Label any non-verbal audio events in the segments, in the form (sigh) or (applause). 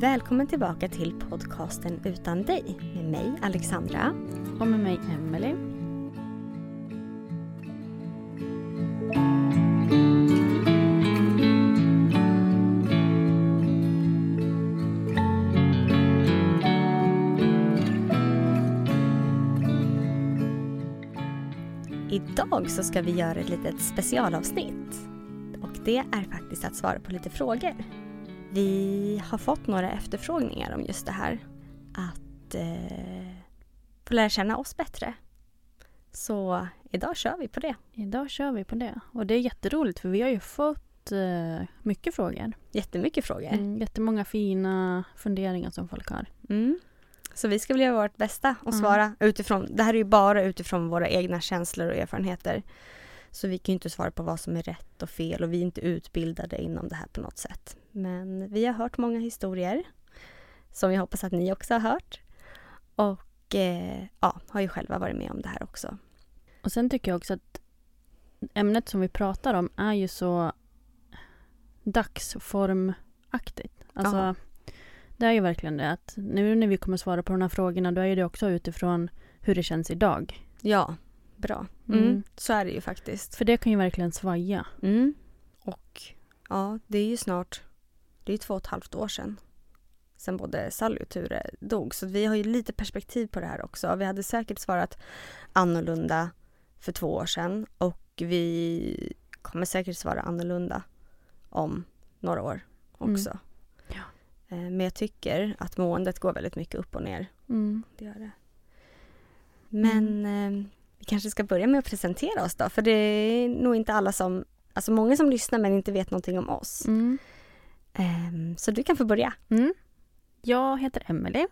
Välkommen tillbaka till podcasten Utan dig med mig Alexandra. Och med mig Emelie. Idag så ska vi göra ett litet specialavsnitt. Och det är faktiskt att svara på lite frågor. Vi har fått några efterfrågningar om just det här. Att eh, få lära känna oss bättre. Så idag kör vi på det. Idag kör vi på det. Och det är jätteroligt för vi har ju fått eh, mycket frågor. Jättemycket frågor. Mm, jättemånga fina funderingar som folk har. Mm. Så vi ska väl göra vårt bästa och Mm. svara utifrån, det här är ju bara utifrån våra egna känslor och erfarenheter. Så vi kan ju inte svara på vad som är rätt och fel och vi är inte utbildade inom det här på något sätt. Men vi har hört många historier som jag hoppas att ni också har hört. Och eh, ja, har ju själva varit med om det här också. Och sen tycker jag också att ämnet som vi pratar om är ju så dagsformaktigt. Alltså, Ja. det är ju verkligen det att nu när vi kommer svara på de här frågorna då är det också utifrån hur det känns idag. Ja, bra. Mm. Mm. Så är det ju faktiskt. För det kan ju verkligen svaja. Mm. Och ja, det är ju snart, det är två och ett halvt år sedan. Sen både Sally och Ture dog. Så vi har ju lite perspektiv på det här också. Vi hade säkert svarat annorlunda för två år sedan. Och vi kommer säkert svara annorlunda om några år också. Mm. Ja. Eh, Men jag tycker att måendet går väldigt mycket upp och ner. Mm. Det gör det. Men eh, vi kanske ska börja med att presentera oss då. För det är nog inte alla som, alltså många som lyssnar men inte vet någonting om oss. Mm. Ehm, så du kan få börja. Mm. Jag heter Emelie.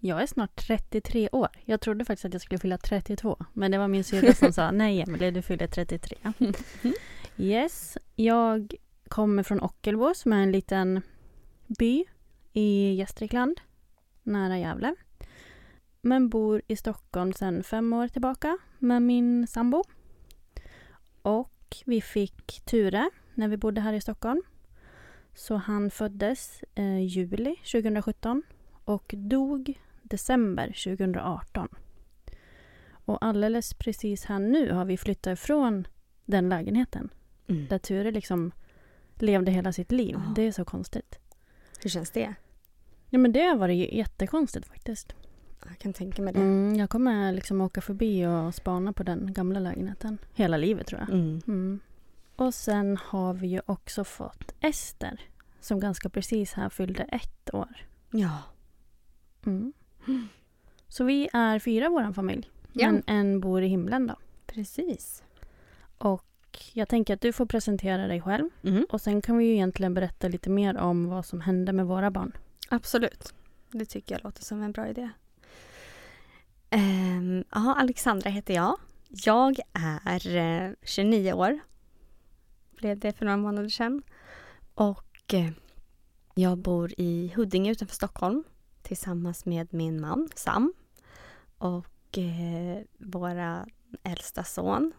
Jag är snart 33 år. Jag trodde faktiskt att jag skulle fylla 32. Men det var min syrra som sa nej Emelie, du fyller 33. (laughs) Yes, jag kommer från Ockelbo som är en liten by i Gästrikland, nära Gävle. Men bor i Stockholm sedan fem år tillbaka med min sambo. Och vi fick Ture när vi bodde här i Stockholm. Så han föddes eh, juli 2017 och dog december 2018. Och alldeles precis här nu har vi flyttat ifrån den lägenheten där Ture liksom levde hela sitt liv. Ja. Det är så konstigt. Hur känns det? Ja men det har varit jättekonstigt faktiskt. Jag kan tänka mig det. Mm, jag kommer liksom åka förbi och spana på den gamla lägenheten. Hela livet tror jag. Mm. Mm. Och sen har vi ju också fått Ester som ganska precis här fyllde ett år. Ja. Mm. Så vi är fyra i vår familj. Ja. Men en bor i himlen då. Precis. Och jag tänker att du får presentera dig själv. Mm. Och sen kan vi ju egentligen berätta lite mer om vad som hände med våra barn. Absolut. Det tycker jag låter som en bra idé. Um, Ja, Alexandra heter jag. Jag är eh, 29 år. Blev det för några månader sedan. Och eh, jag bor i Huddinge utanför Stockholm tillsammans med min man Sam och eh, våra äldsta son.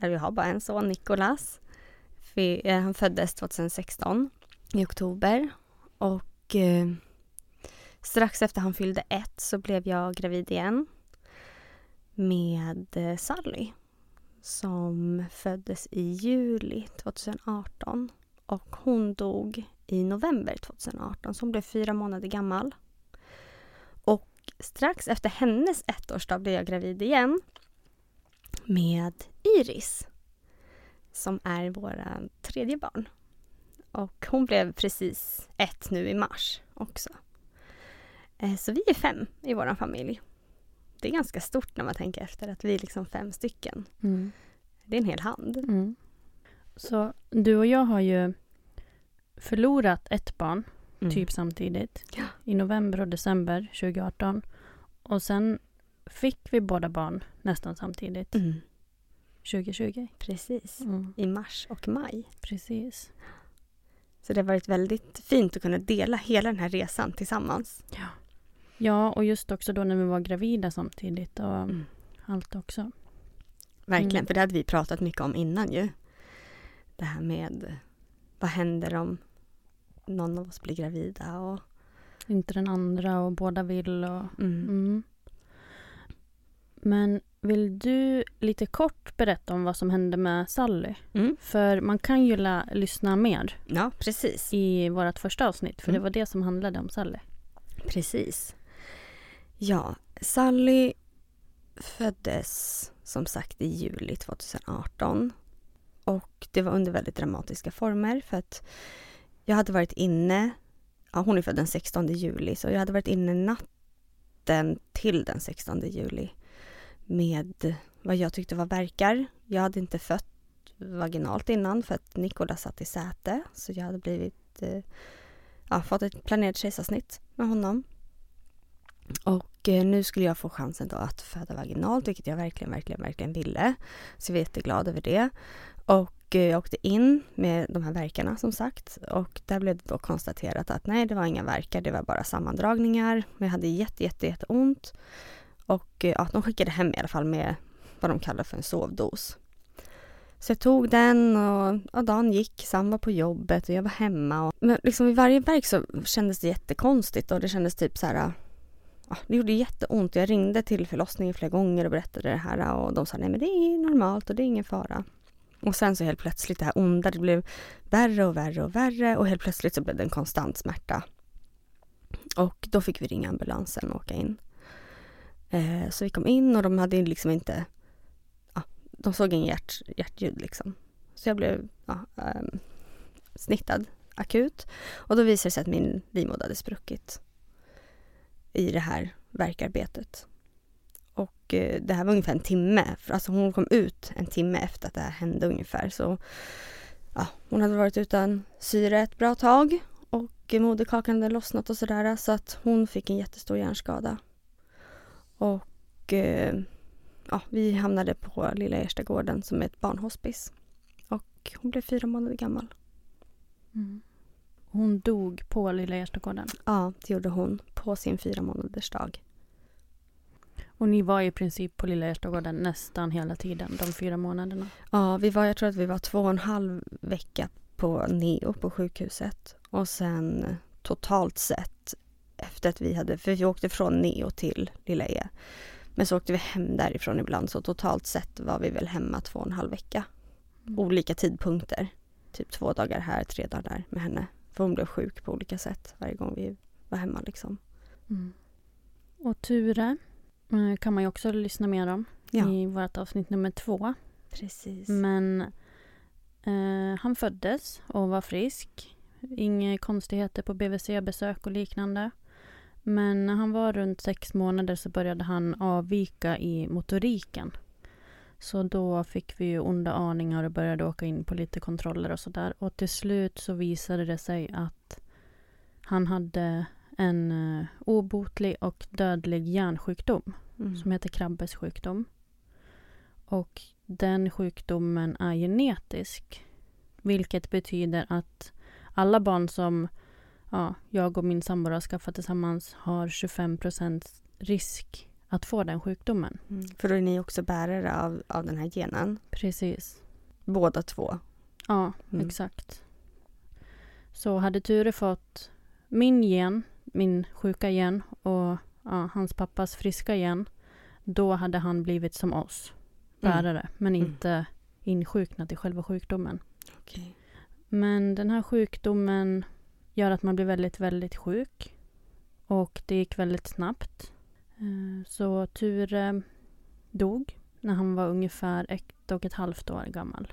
Eller vi har bara en son, Nikolas. Eh, han föddes 2016 i oktober och eh, strax efter han fyllde ett så blev jag gravid igen med eh, Sally som föddes i juli 2018 och hon dog i november 2018 så hon blev fyra månader gammal. Och strax efter hennes ettårsdag blev jag gravid igen med Iris som är våra tredje barn. Och hon blev precis ett nu i mars också. Eh, så vi är fem i vår familj. Det är ganska stort när man tänker efter att vi är liksom fem stycken. Mm. Det är en hel hand. Mm. Så du och jag har ju förlorat ett barn Mm. typ samtidigt. Ja. I november och december 2018. Och sen fick vi båda barn nästan samtidigt. Mm. 2020. Precis. Mm. I mars och maj. Precis. Så det har varit väldigt fint att kunna dela hela den här resan tillsammans. Ja. Ja, och just också då när vi var gravida samtidigt och Mm. allt också. Verkligen, Mm. för det hade vi pratat mycket om innan ju. Det här med vad händer om någon av oss blir gravida och... Inte den andra och båda vill och Mm. Mm. Men vill du lite kort berätta om vad som hände med Sally? Mm. För man kan ju la- lyssna mer Ja, precis. i vårt första avsnitt. För Mm. det var det som handlade om Sally. Precis. Ja, Sally föddes som sagt i juli 2018. Och det var under väldigt dramatiska former för att jag hade varit inne, ja hon är född den 16 juli, så jag hade varit inne natten till den 16 juli med vad jag tyckte var verkar. Jag hade inte fött vaginalt innan för att Nikola satt i säte så jag hade blivit, eh, ja, fått ett planerat kejsarsnitt med honom. Och Eh, nu skulle jag få chansen då att föda vaginalt, vilket jag verkligen, verkligen, verkligen ville. Så jag var jätteglad över det. Och eh, jag åkte in med de här verkarna som sagt. Och där blev det då konstaterat att nej, det var inga verkar, det var bara sammandragningar. Men jag hade jätte, jätte, jätte ont. Och eh, ja, de skickade hem i alla fall med vad de kallar för en sovdos. Så jag tog den och ja, dagen gick, Sam var på jobbet och jag var hemma. Och, men liksom vid varje verk så kändes det jättekonstigt och det kändes typ så här ja, det gjorde jätteont. Jag ringde till förlossningen flera gånger och berättade det här och de sa nej men det är normalt och det är ingen fara. Och sen så helt plötsligt det här onda, det blev värre och värre och värre och helt plötsligt så blev det en konstant smärta. Och då fick vi ringa ambulansen och åka in. Eh, så vi kom in och de hade liksom inte, ja, de såg ingen hjärt, hjärtljud liksom. Så jag blev ja, eh, snittad akut och då visade det sig att min livmoder hade spruckit i det här verkarbetet. Och eh, det här var ungefär en timme. För alltså hon kom ut en timme efter att det här hände ungefär. Så ja, hon hade varit utan syre ett bra tag. Och moderkakan hade lossnat och sådär. Så att hon fick en jättestor hjärnskada. Och eh, ja, vi hamnade på Lilla Erstagården som är ett barnhospice. Och hon blev fyra månader gammal. Mm. Hon dog på Lilla Gärstagården. Ja, det gjorde hon på sin fyra månaders dag. Och ni var i princip på Lilla Gärstagården nästan hela tiden, de fyra månaderna. Ja, vi var, jag tror att vi var två och en halv vecka på Neo på sjukhuset. Och sen totalt sett efter att vi hade, för vi åkte från Neo till Lilla E. Men så åkte vi hem därifrån ibland så totalt sett var vi väl hemma två och en halv vecka. Olika tidpunkter. Typ två dagar här, tre dagar där med henne. För hon blev sjuk på olika sätt varje gång vi var hemma liksom. Mm. Och Ture eh, kan man ju också lyssna mer om Ja, i vårt avsnitt nummer två. precis. Men eh, han föddes och var frisk. Inga konstigheter på BVC-besök och liknande. Men när han var runt sex månader så började han avvika i motoriken. Så då fick vi ju onda aningar och började åka in på lite kontroller och sådär. Och till slut så visade det sig att han hade en eh, obotlig och dödlig hjärnsjukdom Mm. som heter Krabbes sjukdom. Och den sjukdomen är genetisk. Vilket betyder att alla barn som ja, jag och min sambo har skaffat tillsammans har 25% risk att få den sjukdomen. Mm. För då är ni också bärare av, av den här genen. Precis. Båda två. Ja, Mm. exakt. Så hade Ture fått min gen, min sjuka gen och ja, hans pappas friska gen, då hade han blivit som oss, Mm. bärare, men Mm. inte insjuknat i själva sjukdomen. Okej. Men den här sjukdomen gör att man blir väldigt, väldigt sjuk. Och det gick väldigt snabbt. Eh, Så Ture dog när han var ungefär ett och ett halvt år gammal.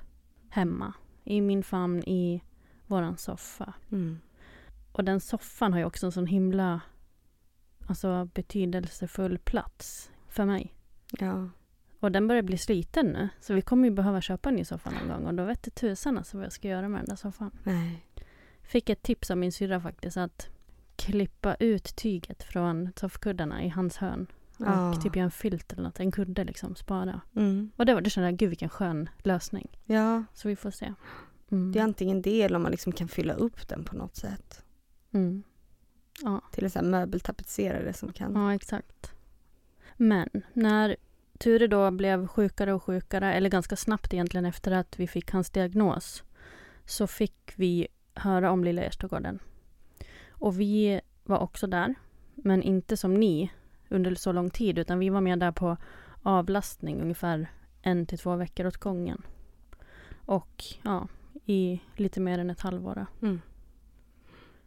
Hemma. I min famn i våran soffa. Mm. Och den soffan har ju också en sån himla alltså, betydelsefull plats för mig. Ja. Och den börjar bli sliten nu. Så vi kommer ju behöva köpa en ny soffa någon gång. Och då vet tusan alltså vad jag ska göra med den där soffan. Nej. Fick ett tips av min syrra faktiskt att klippa ut tyget från soffkuddarna i hans hörn. Ja. Och typ göra en filt eller något. En kudde liksom. Spara. Mm. Och det var, det kände jag, gud vilken skön lösning. Ja, Så vi får se. Mm. det är antingen det eller om man liksom kan fylla upp den på något sätt. Mm. Till en sån här möbeltapetserare som kan... Ja, exakt. Men när Ture då blev sjukare och sjukare, eller ganska snabbt egentligen efter att vi fick hans diagnos, så fick vi höra om Lilla Erstagården. Och vi var också där, men inte som ni under så lång tid, utan vi var med där på avlastning ungefär en till två veckor åt gången. Och ja, i lite mer än ett halvår. Mm.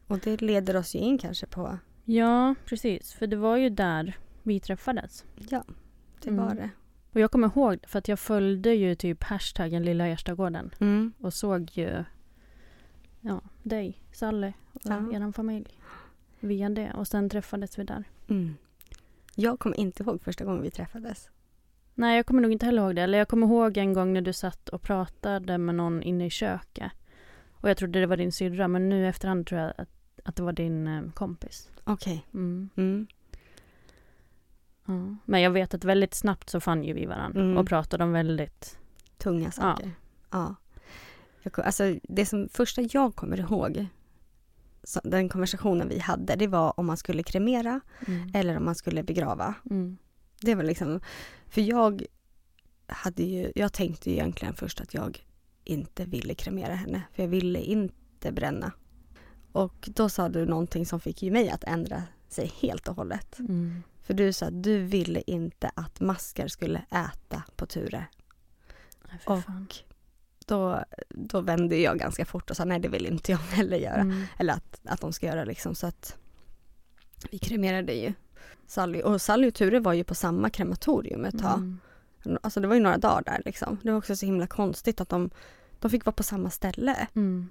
Och det leder oss ju in kanske på... Ja, precis. För det var ju där vi träffades. Ja, det Mm. var det. Och jag kommer ihåg för att jag följde ju typ hashtaggen Lilla Erstagården Mm. och såg ju ja, dig, Sally och Ja. er familj via det. Och sen träffades vi där. Mm. Jag kommer inte ihåg första gången vi träffades. Nej, jag kommer nog inte heller ihåg det. Eller jag kommer ihåg en gång när du satt och pratade med någon inne i köket. Och jag trodde det var din syrra, men nu efterhand tror jag att, att det var din eh, kompis. Okej. Mm. Mm. Ja. Men jag vet att väldigt snabbt så fann ju vi varandra Mm. och pratade om väldigt... Tunga saker. Ja. Jag, alltså, det som första jag kommer ihåg, så, den konversationen vi hade, det var om man skulle kremera Mm. eller om man skulle begrava. Mm. Det var liksom, för jag hade ju, jag tänkte ju egentligen först att jag inte ville kremera henne, för jag ville inte bränna. Och då sa du någonting som fick ju mig att ändra sig helt och hållet. Mm. För du sa att du ville inte att maskar skulle äta på Ture. Nej, för Och. Då, då vände jag ganska fort och sa nej det vill inte jag heller göra. Mm. Eller att, att de ska göra liksom så att vi kremerade ju Sally. Och Sally och Ture var ju på samma krematorium ett tag. Mm. Alltså det var ju några dagar där liksom. Det var också så himla konstigt att de, de fick vara på samma ställe. Mm.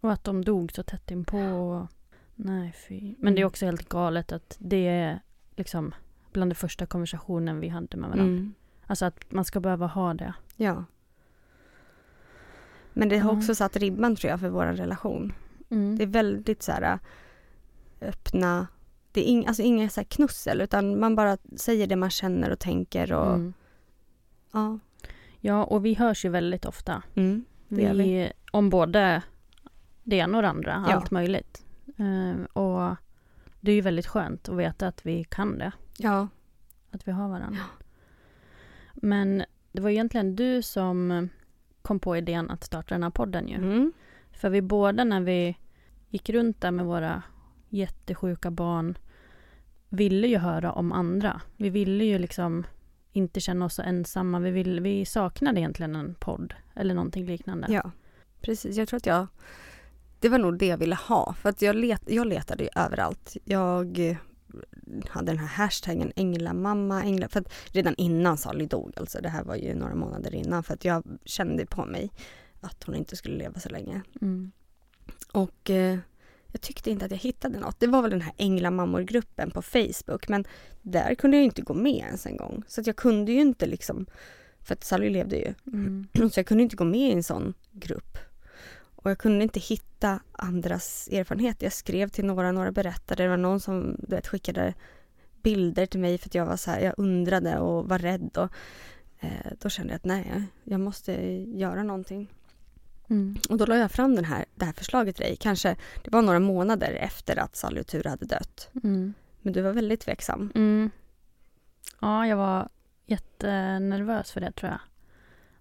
Och att de dog så tätt inpå. och- Nej, fy. Men det är Mm. också helt galet att det är liksom bland det första konversationen vi hade med varandra. Mm. Alltså att man ska behöva ha det. Ja. Men det har Ja. också satt ribban tror jag för vår relation. Mm. Det är väldigt så här äh, öppna, det är ing, alltså inga så knussel utan man bara säger det man känner och tänker och Mm. ja. Ja, och vi hörs ju väldigt ofta. Mm, Vi, vi. Om både det ena och det andra, Ja. allt möjligt. Eh, och det är ju väldigt skönt att veta att vi kan det. Ja. Att vi har varandra. Men det var egentligen du som kom på idén att starta den här podden ju. Mm. För vi båda när vi gick runt där med våra jättesjuka barn ville ju höra om andra. Vi ville ju liksom inte känna oss så ensamma. Vi, vill, vi saknade egentligen en podd eller någonting liknande. Ja, precis. Jag tror att jag... Det var nog det jag ville ha. För att jag, let, jag letade ju överallt. Jag hade den här hashtaggen änglamamma, ängla... För att redan innan Sally dog, alltså det här var ju några månader innan. För att jag kände på mig att hon inte skulle leva så länge. Mm. Och eh, jag tyckte inte att jag hittade något. Det var väl den här änglamammor-gruppen på Facebook. Men där kunde jag inte gå med ens en gång. Så att jag kunde ju inte liksom... För att Sally levde ju. Mm. (clears throat) Så jag kunde inte gå med i en sån grupp. Och jag kunde inte hitta andras erfarenheter. Jag skrev till några, några berättade. Det var någon som du vet, skickade bilder till mig för att jag var så här, jag undrade och var rädd. Och, eh, då kände jag att nej, jag måste göra någonting. Mm. Och då la jag fram den här, det här förslaget till dig. Kanske, det var några månader efter att Sally och Ture hade dött. Mm. Men du var väldigt tveksam. Mm. Ja, jag var jättenervös för det tror jag.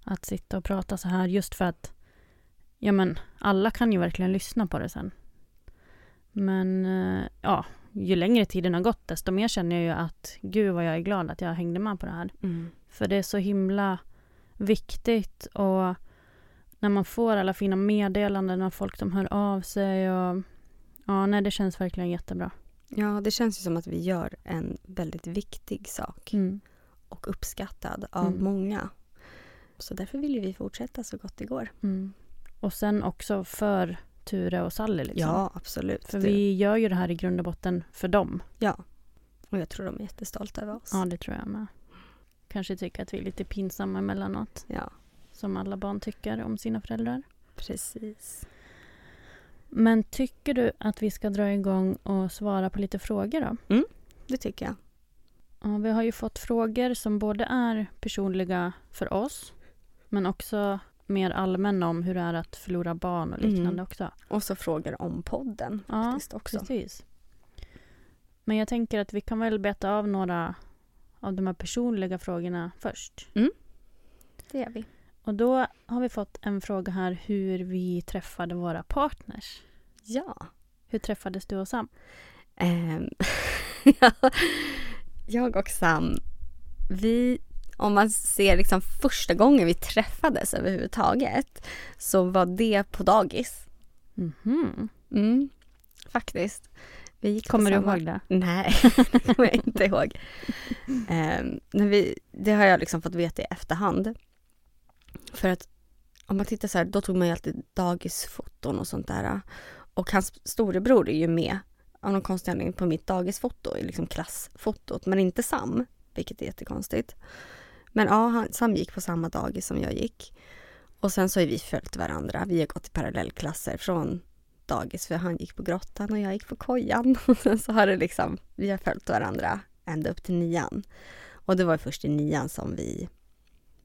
Att sitta och prata så här just för att ja men alla kan ju verkligen lyssna på det sen. Men eh, ja, ju längre tiden har gått desto mer känner jag ju att gud vad jag är glad att jag hängde med på det här. För det är så himla viktigt och när man får alla fina meddelanden av folk som hör av sig och ja, nej det känns verkligen jättebra. Ja, det känns ju som att vi gör en väldigt viktig sak Mm. och uppskattad av Mm. många. Så därför vill ju vi fortsätta så gott det går. Mm. Och sen också för Ture och Sally liksom. Ja, absolut. För vi gör ju det här i grund och botten för dem. Ja. Och jag tror de är jättestolta över oss. Ja, det tror jag med. Kanske tycker att vi är lite pinsamma emellanåt. Ja, Som alla barn tycker om sina föräldrar. precis. Men tycker du att vi ska dra igång och svara på lite frågor då? Det tycker jag. Ja, vi har ju fått frågor som både är personliga för oss men också mer allmänna om hur det är att förlora barn och liknande Mm. också. Och så frågor om podden Ja, faktiskt också. precis. Men jag tänker att vi kan väl beta av några av de här personliga frågorna först. Det gör vi. Och då har vi fått en fråga här hur vi träffade våra partners. Ja. Hur träffades du och Sam? Ehm, (laughs) jag och Sam, vi, om man ser liksom första gången vi träffades överhuvudtaget så var det på dagis. Mhm. Mm, faktiskt. Vi gick Kommer du ihåg det? Nej, (laughs) det kommer jag inte ihåg. (laughs) Ehm, när vi, det har jag liksom fått veta i efterhand. För att om man tittar så här, då tog man ju alltid dagisfoton och sånt där. Och hans storebror är ju med av någon konstig anledning på mitt dagisfoto, liksom klassfotot, men inte Sam, vilket är jättekonstigt. Men ja, han, Sam gick på samma dagis som jag gick. Och sen så har vi följt varandra. Vi har gått i parallellklasser från dagis för han gick på grottan och jag gick på kojan. (laughs) Och sen så har det liksom, vi har följt varandra ända upp till nian. Och det var först i nian som vi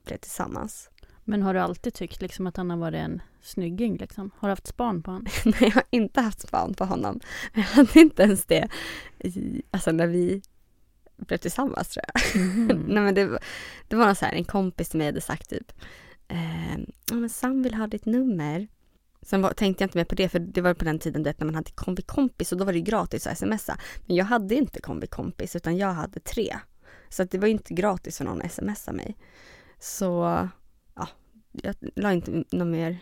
blev tillsammans. Men har du alltid tyckt liksom att han har varit en snygging? Liksom? Har du haft span på honom? (laughs) Nej, jag har inte haft span på honom. Jag hade inte ens det i, alltså när vi blev tillsammans tror jag. Mhm. (laughs) Nej men det, var- det var någon så här, en kompis till mig hade sagt typ ehm, ja men Sam vill ha ditt nummer. Sen var, tänkte jag inte mer på det för det var på den tiden du vet, när man hade kombi-kompis och då var det gratis att smsa. Men jag hade inte kombi-kompis utan jag hade tre. Så att det var inte gratis för någon att smsa mig. Så ja, jag la inte någon mer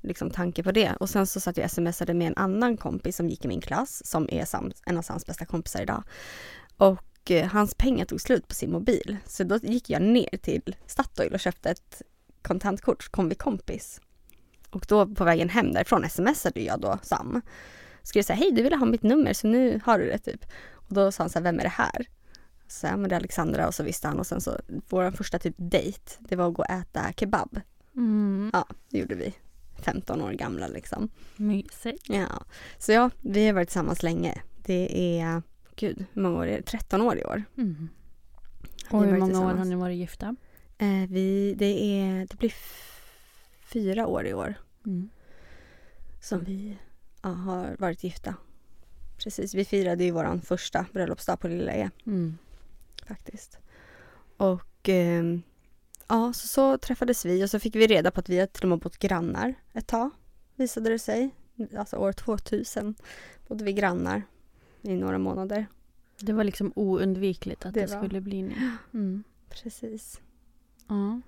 liksom, tanke på det. Och sen så satt jag och smsade med en annan kompis som gick i min klass som är Sam, en av Sams bästa kompisar idag. Och eh, hans pengar tog slut på sin mobil. Så då gick jag ner till Statoil och köpte ett kontantkort, kombi kompis. Och då på vägen hem därifrån smsade jag då Sam. Skrev här, hej du ville ha mitt nummer så nu har du det typ. Och då sa han så här, vem är det här? Så men det är Alexandra och så visste han och sen så vår första typ dejt, det var att gå och äta kebab. Mm. Ja, det gjorde vi. 15 år gamla liksom. Mysigt. Ja, så ja, vi har varit tillsammans länge. Det är, gud, hur många år är det? 13 år i år. Mm. Och hur många år har ni varit gifta? Eh, vi, det, är, det blir fyra år i år Mm. som vi ja, har varit gifta. Precis, vi firade ju vår första bröllopsdag på Lilla E Mm. faktiskt. Och ehm, ja, så, så träffades vi och så fick vi reda på att vi har till och med bott grannar ett tag, visade det sig. Alltså år 2000 bodde vi grannar i några månader. Det var liksom oundvikligt att det, Det skulle bli ni. (gasps) Mm. Precis. Ja.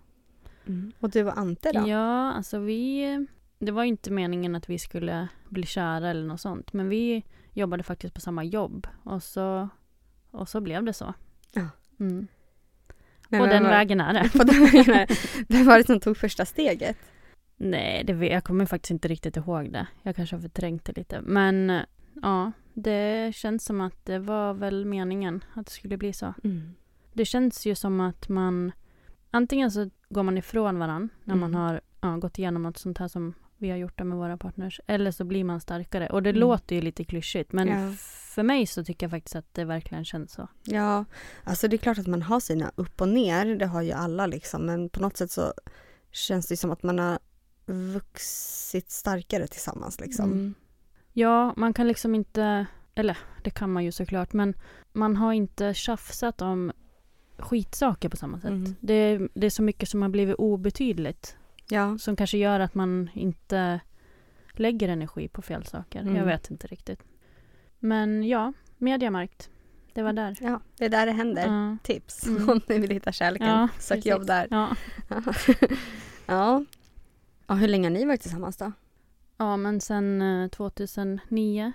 Och du och Ante då? ja, alltså vi... Det var inte meningen att vi skulle bli kära eller något sånt. Men vi jobbade faktiskt på samma jobb. Och så, och så blev det så. Ja. Mm. Men På den var- vägen är det. (laughs) På den vägen är det. Vem var det som tog första steget? Nej, det, jag kommer faktiskt inte riktigt ihåg det. Jag kanske har förträngt det lite. Men ja, det känns som att det var väl meningen att det skulle bli så. Det känns ju som att man antingen så går man ifrån varann när man Mm. har ja, gått igenom något sånt här som vi har gjort det med våra partners. Eller så blir man starkare. Och det Mm. låter ju lite klyschigt men Ja. för mig så tycker jag faktiskt att det verkligen känns så. Ja, alltså det är klart att man har sina upp och ner, det har ju alla liksom, men på något sätt så känns det som att man har vuxit starkare tillsammans liksom. Mm. Ja, man kan liksom inte, eller det kan man ju såklart, men man har inte tjafsat om skitsaker på samma sätt. Mm. Det, det är så mycket som har blivit obetydligt Ja, som kanske gör att man inte lägger energi på fel saker. Mm. Jag vet inte riktigt. Men ja, Mediamarkt. Det var där. ja, det är där det händer. Ja. Tips Mm. (laughs) om ni vill hitta kärleken, Ja, sök precis. jobb där. Ja. (laughs) ja. ja, hur länge har ni varit tillsammans då? Ja, men sen eh, 2009.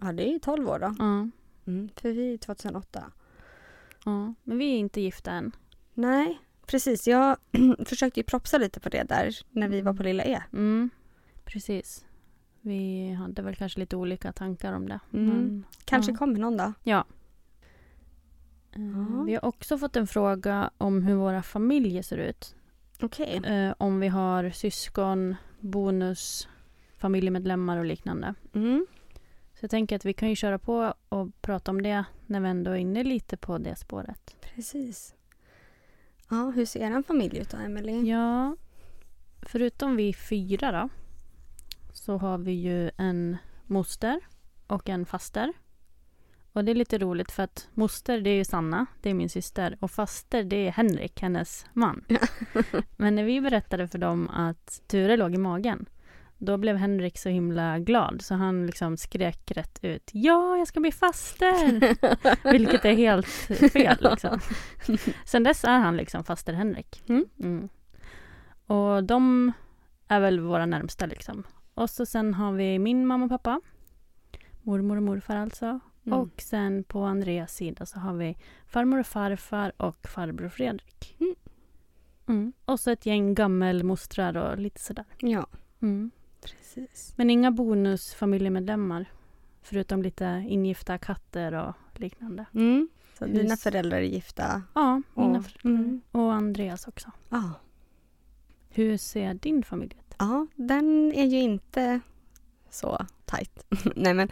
Ja, det är ju 12 år då. Ja, Mm, för vi är 2008. ja. Men vi är inte gifta än. Nej, precis. Jag (clears throat) försökte ju propsa lite på det där när vi var på Lilla E. Mm, precis. Vi hade väl kanske lite olika tankar om det. Mm. Men, Kanske ja. kommer någon dag. Eh, Ja. Vi har också fått en fråga om hur våra familjer ser ut. Okej. Eh, om vi har syskon, bonus, familjemedlemmar och liknande. Mm. Så jag tänker att vi kan ju köra på och prata om det när vi ändå är inne lite på det spåret. Precis. Ja, hur ser en familj ut då, Emelie? Ja, förutom vi fyra då så har vi ju en moster och en faster. Och det är lite roligt för att moster det är ju Sanna, det är min syster och faster det är Henrik, hennes man. Men när vi berättade för dem att Ture låg i magen då blev Henrik så himla glad så han liksom skrek rätt ut Ja, jag ska bli faster! (laughs) Vilket är helt fel liksom. Sen dess är han liksom faster Henrik. Mm. Mm. Och de är väl våra närmsta liksom. Och så sen har vi min mamma och pappa. Mormor och morfar alltså. Mm. Och sen på Andreas sida så har vi farmor och farfar och farbror Fredrik. Mm. Mm. Och så ett gäng gammelmostrar och lite sådär. Ja, Mm. Precis. Men inga bonusfamiljemedlemmar. Förutom lite ingifta katter och liknande. Mm. Så Hur dina föräldrar är gifta? Ja, mina Och- föräldrar. mm. Och Andreas också. Ja. Hur ser din familj ut? Ja, den är ju inte så tajt. (laughs) Nej men,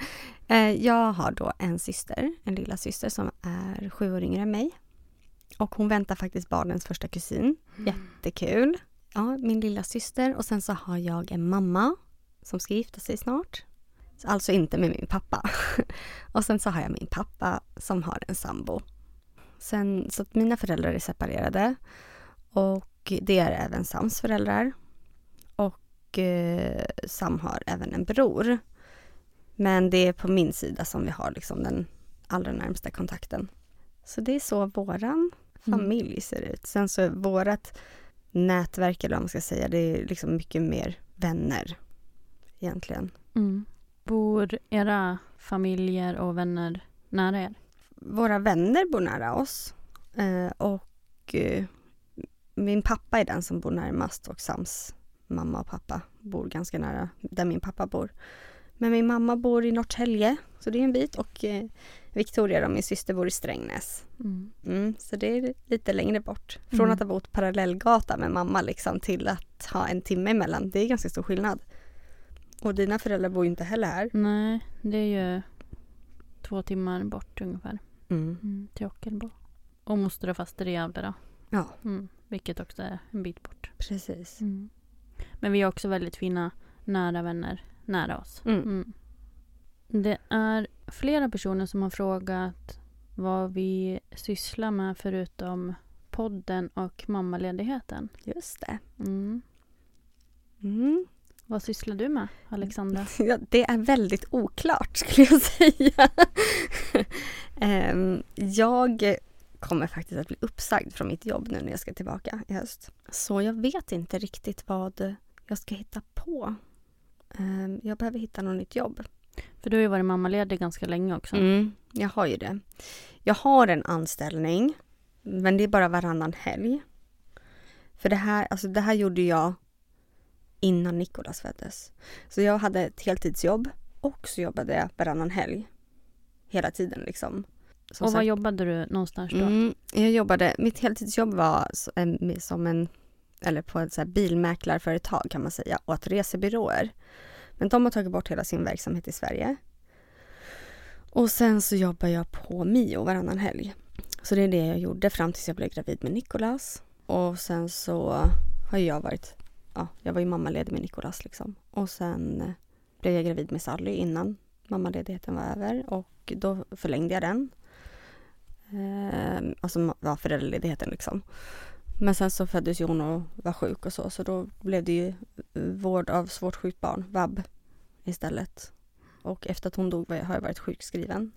eh, jag har då en syster, en lilla syster som är sju år yngre än mig. Och hon väntar faktiskt barnens första kusin. Jättekul. Ja, min lilla syster och sen så har jag en mamma som ska gifta sig snart. Så Alltså inte med min pappa. (laughs) Och sen så har jag min pappa som har en sambo. Sen, så att mina föräldrar är separerade. Och det är även Sams föräldrar. Och eh, Sam har även en bror. Men det är på min sida som vi har liksom den allra närmsta kontakten. Så det är så våran familj ser ut. Sen så är vårat nätverk, eller vad man ska säga, det är liksom mycket mer vänner egentligen. Mm. Bor era familjer och vänner nära er? Våra vänner bor nära oss. Eh, och eh, min pappa är den som bor närmast och Sams mamma och pappa bor ganska nära där min pappa bor. Men min mamma bor i Norrtälje, så det är en bit. Och eh, Victoria, då, min syster, bor i Strängnäs. Mm. Mm, så det är lite längre bort. Från Mm. att ha bott parallellgata med mamma liksom, till att ha en timme emellan. Det är ganska stor skillnad. Och dina föräldrar bor ju inte heller här. Nej, det är ju två timmar bort ungefär. Mm. Mm, till Ockelbo. Och moster och faster i Gävle då. Ja, Mm, vilket också är en bit bort. precis. Men vi har också väldigt fina nära vänner nära oss. Det är flera personer som har frågat vad vi sysslar med förutom podden och mammaledigheten. Just det. Mm. Mm. Vad sysslar du med, Alexandra? (laughs) Ja, det är väldigt oklart skulle jag säga. (laughs) Ehm, jag kommer faktiskt att bli uppsagd från mitt jobb nu när jag ska tillbaka i höst. Så jag vet inte riktigt vad jag ska hitta på. Ehm, jag behöver hitta något nytt jobb. För du har ju varit mammaledig ganska länge också. Mm, jag har ju det. Jag har en anställning, men det är bara varannan helg. För det här, alltså det här gjorde jag innan Nikolas föddes. Så jag hade ett heltidsjobb och så jobbade jag varannan helg. Hela tiden liksom. Som och var sagt- jobbade du någonstans då? Mm, jag jobbade, mitt heltidsjobb var som en, eller på ett så bilmäklarföretag kan man säga, att resebyråer. Men de har tagit bort hela sin verksamhet i Sverige. Och sen så jobbar jag på Mio varannan helg. Så det är det jag gjorde fram tills jag blev gravid med Nikolas. Och sen så har jag varit, ja, jag var ju mammaledig med Nikolas liksom. Och sen eh, blev jag gravid med Sally innan mammaledigheten var över och då förlängde jag den. Eh, alltså ja, föräldraledigheten liksom. Men sen så föddes ju hon och var sjuk och så, så då blev det ju eh, vård av svårt sjukt barn, vab, istället. Och efter att hon dog har jag varit sjukskriven.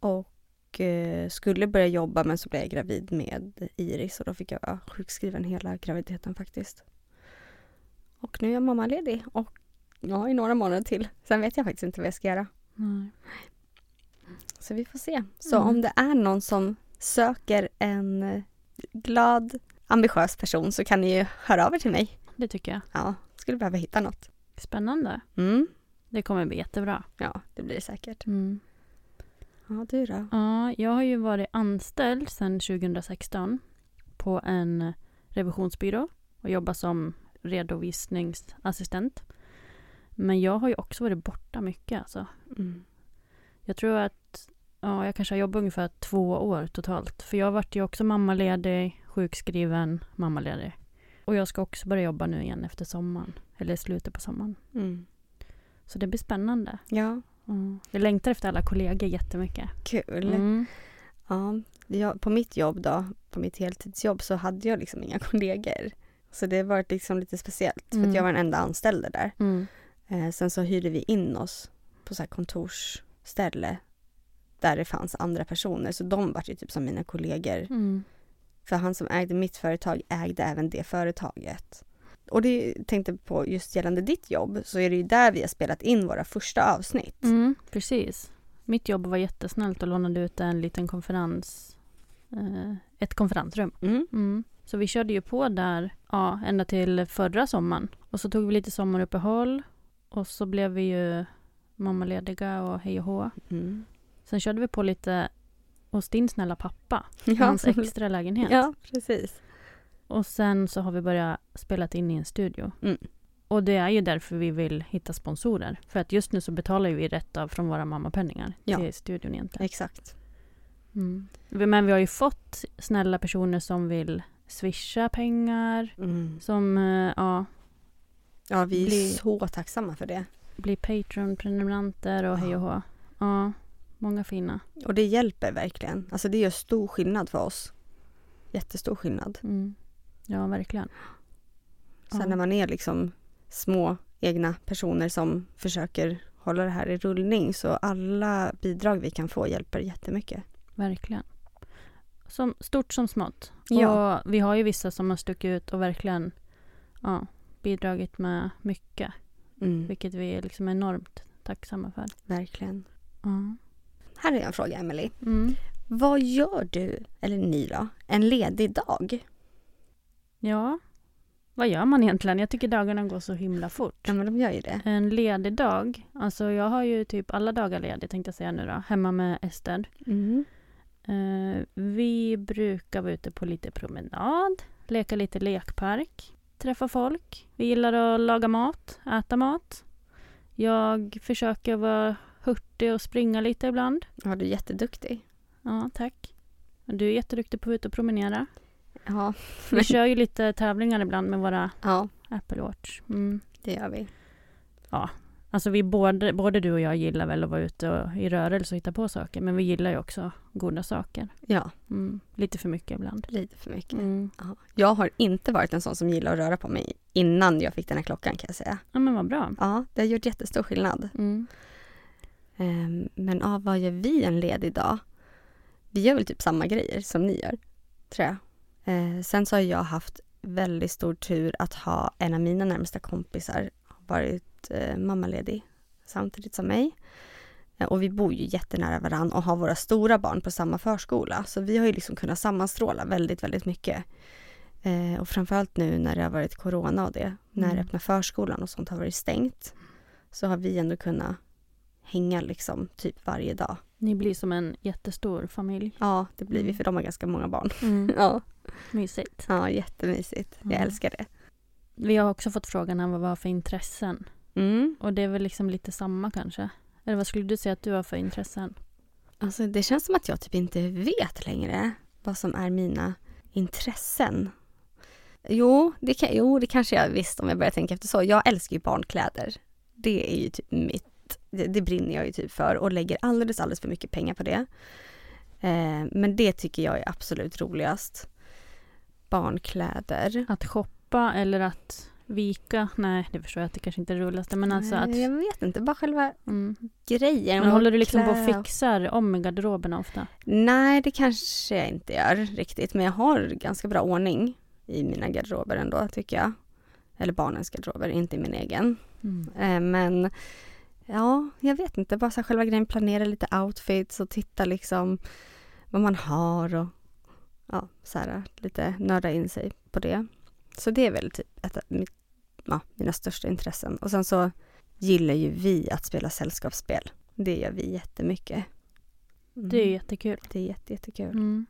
Och eh, skulle börja jobba men så blev jag gravid med Iris och då fick jag vara sjukskriven hela graviditeten faktiskt. Och nu är jag mammaledig och ja, i några månader till. Sen vet jag faktiskt inte vad jag ska göra. Nej. Så vi får se. Så Mm. om det är någon som söker en eh, glad, ambitiös person så kan ni ju höra av er till mig. Det tycker jag. Ja, skulle behöva hitta något. Spännande. Mm. Det kommer bli jättebra. Ja, det blir det säkert. Mm. Ja, du då? Ja, jag har ju varit anställd sedan 2016 på en revisionsbyrå och jobbat som redovisningsassistent. Men jag har ju också varit borta mycket alltså. Mm. Jag tror att ja, jag kanske har jobbat ungefär två år totalt. För jag vart ju också mammaledig, sjukskriven, mammaledig. Och jag ska också börja jobba nu igen efter sommaren. Eller slutet på sommaren. Mm. Så det blir spännande. Ja, Mm. Jag längtar efter alla kollegor jättemycket. kul. Mm. Ja, jag, på mitt jobb då, på mitt heltidsjobb så hade jag liksom inga kollegor. Så det var liksom lite speciellt för Mm. jag var den enda anställda där. Mm. Eh, sen så hyrde vi in oss på så här kontorsställe där det fanns andra personer. Så de var ju typ som mina kollegor. Mm. För han som ägde mitt företag ägde även det företaget. Och det tänkte på just gällande ditt jobb så är det ju där vi har spelat in våra första avsnitt. Mm, precis. Mitt jobb var jättesnällt och lånade ut en liten konferens, eh, ett konferensrum. Mm. Mm. Så vi körde ju på där ja, ända till förra sommaren. Och så tog vi lite sommaruppehåll och så blev vi ju mammalediga och hej och hå. Mm. Sen körde vi på lite hos din snälla pappa, i hans extra lägenhet. ja, precis. Och sen så har vi börjat spela in i en studio. Mm. Och det är ju därför vi vill hitta sponsorer. För att just nu så betalar vi rätt av från våra mammapenningar Ja. till studion egentligen. Exakt. Mm. Men vi har ju fått snälla personer som vill swisha pengar, Mm. som eh, ja, Ja, vi är Bli- så tacksamma för det. blir Patreon-prenumeranter och hej och hå. Ja, många fina. Och det hjälper verkligen. Alltså det gör stor skillnad för oss. Jättestor skillnad. Mm. Ja, verkligen. Sen Ja. när man är liksom små egna personer som försöker hålla det här i rullning så alla bidrag vi kan få hjälper jättemycket. Verkligen. Som, stort som smått. Ja. Och vi har ju vissa som har stuckit ut och verkligen ja, bidragit med mycket. Mm, Vilket vi är liksom enormt tacksamma för. verkligen. Ja. Här är en fråga, Emily. Mm. Vad gör du, eller ni då, en ledig dag? ja, vad gör man egentligen? Jag tycker dagarna går så himla fort. Ja, men de gör ju det. En ledig dag, alltså jag har ju typ alla dagar ledig tänkte jag säga nu då, hemma med Ester. Mm. Eh, vi brukar vara ute på lite promenad, leka lite lekpark, träffa folk. Vi gillar att laga mat, äta mat. Jag försöker vara hurtig och springa lite ibland. Ja, du är jätteduktig. Ja, tack. Du är jätteduktig på att ut och promenera. Ja, Vi kör ju lite tävlingar ibland med våra ja Apple Watch. Mm. det gör vi. Alltså vi både, både du och jag gillar väl att vara ute och, i rörelse och hitta på saker. Men vi gillar ju också goda saker. Ja, Mm. Lite för mycket ibland. lite för mycket. Mm. Ja. Jag har inte varit en sån som gillar att röra på mig innan jag fick den här klockan kan jag säga. Ja men vad bra. Ja, det har gjort jättestor skillnad. Mm. Ehm, Men ja, vad gör vi en ledig dag? Vi gör väl typ samma grejer som ni gör, tror jag. Eh, sen så har jag haft väldigt stor tur att ha en av mina närmsta kompisar varit eh, mammaledig samtidigt som mig. Eh, och vi bor ju jättenära varann och har våra stora barn på samma förskola. Så vi har ju liksom kunnat sammanstråla väldigt, väldigt mycket. Eh, och framförallt nu när det har varit corona och det, när Mm. öppna förskolan och sånt har varit stängt. Så har vi ändå kunnat hänga liksom typ varje dag. Ni blir som en jättestor familj. Ja, det blir vi Mm. för de har ganska många barn. Mm. (laughs) Ja, Mysigt. ja jättemysigt. Jag Mm. älskar det. Vi har också fått frågan här vad vi har för intressen. Mm. Och det är väl liksom lite samma kanske. Eller vad skulle du säga att du har för intressen? Alltså det känns som att jag typ inte vet längre vad som är mina intressen. Jo, det, kan, jo, det kanske jag visst om jag börjar tänka efter så. Jag älskar ju barnkläder. Det är ju typ mitt, det, det brinner jag ju typ för och lägger alldeles, alldeles för mycket pengar på det. Eh, men det tycker jag är absolut roligast. Barnkläder. Att shoppa eller att vika? Nej, det förstår jag att det kanske inte är det roligaste. Men alltså att... Jag vet inte, bara själva Mm. grejen. Men håller du liksom på och fixar om i garderoberna ofta? Nej, det kanske jag inte gör riktigt. Men jag har ganska bra ordning i mina garderober ändå, tycker jag. eller barnens garderober, inte min egen. Mm. Eh, men ja, jag vet inte, bara så själva grejen, planera lite outfits och titta liksom vad man har och ja, så här, lite nörda in sig på det. Så det är väl typ ett av mitt, ja, mina största intressen. Och sen så gillar ju vi att spela sällskapsspel. Det gör vi jättemycket. Mm. Det är jättekul. Det är jätte, jättekul. Mm.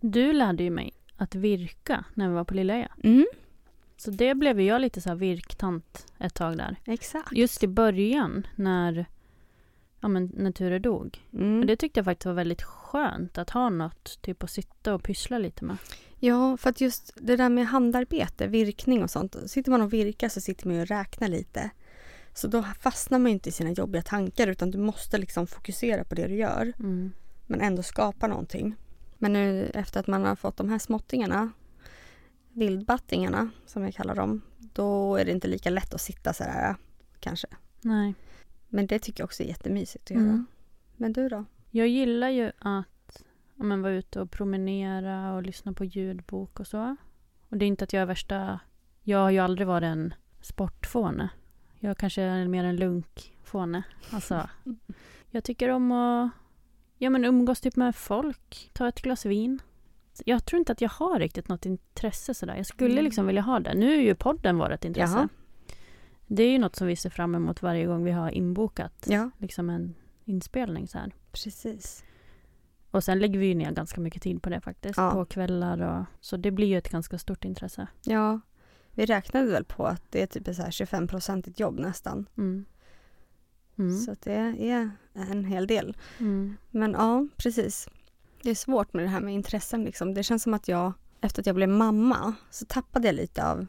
Du lärde ju mig att virka när vi var på Lilla Ö. Mm, Så det blev jag lite så här virktant ett tag där. exakt. Just i början när, ja, men, när Ture dog. Mm. Och det tyckte jag faktiskt var väldigt skönt att ha något typ att sitta och pyssla lite med. Ja, för att just det där med handarbete, virkning och sånt. Sitter man och virkar så sitter man och räknar lite. Så då fastnar man inte i sina jobbiga tankar utan du måste liksom fokusera på det du gör. Mm. Men ändå skapa någonting. Men nu efter att man har fått de här småttingarna, vildbattingarna som jag kallar dem, då är det inte lika lätt att sitta så här kanske. Nej. Men det tycker jag också är jättemysigt att göra. Mm. Men du då? Jag gillar ju att ja, men, vara ute och promenera och lyssna på ljudbok och så. Och det är inte att jag är värsta... Jag har ju aldrig varit en sportfåne. Jag kanske är mer en lunkfåne. Alltså, (laughs) jag tycker om att ja, men umgås typ med folk, ta ett glas vin. Jag tror inte att jag har riktigt något intresse sådär. Jag skulle Mm. liksom vilja ha det. Nu är ju podden vårt intresse. Jaha. Det är ju något som vi ser fram emot varje gång vi har inbokat Ja, liksom en inspelning så här. precis. Och sen lägger vi ju ner ganska mycket tid på det faktiskt. Ja. På kvällar och så det blir ju ett ganska stort intresse. Ja, vi räknade väl på att det är typ ett så här 25 procentigt jobb nästan. Mm. Mm. Så det är en hel del. Mm. Men ja, precis. Det är svårt med det här med intressen. Liksom. Det känns som att jag, efter att jag blev mamma, så tappade jag lite av,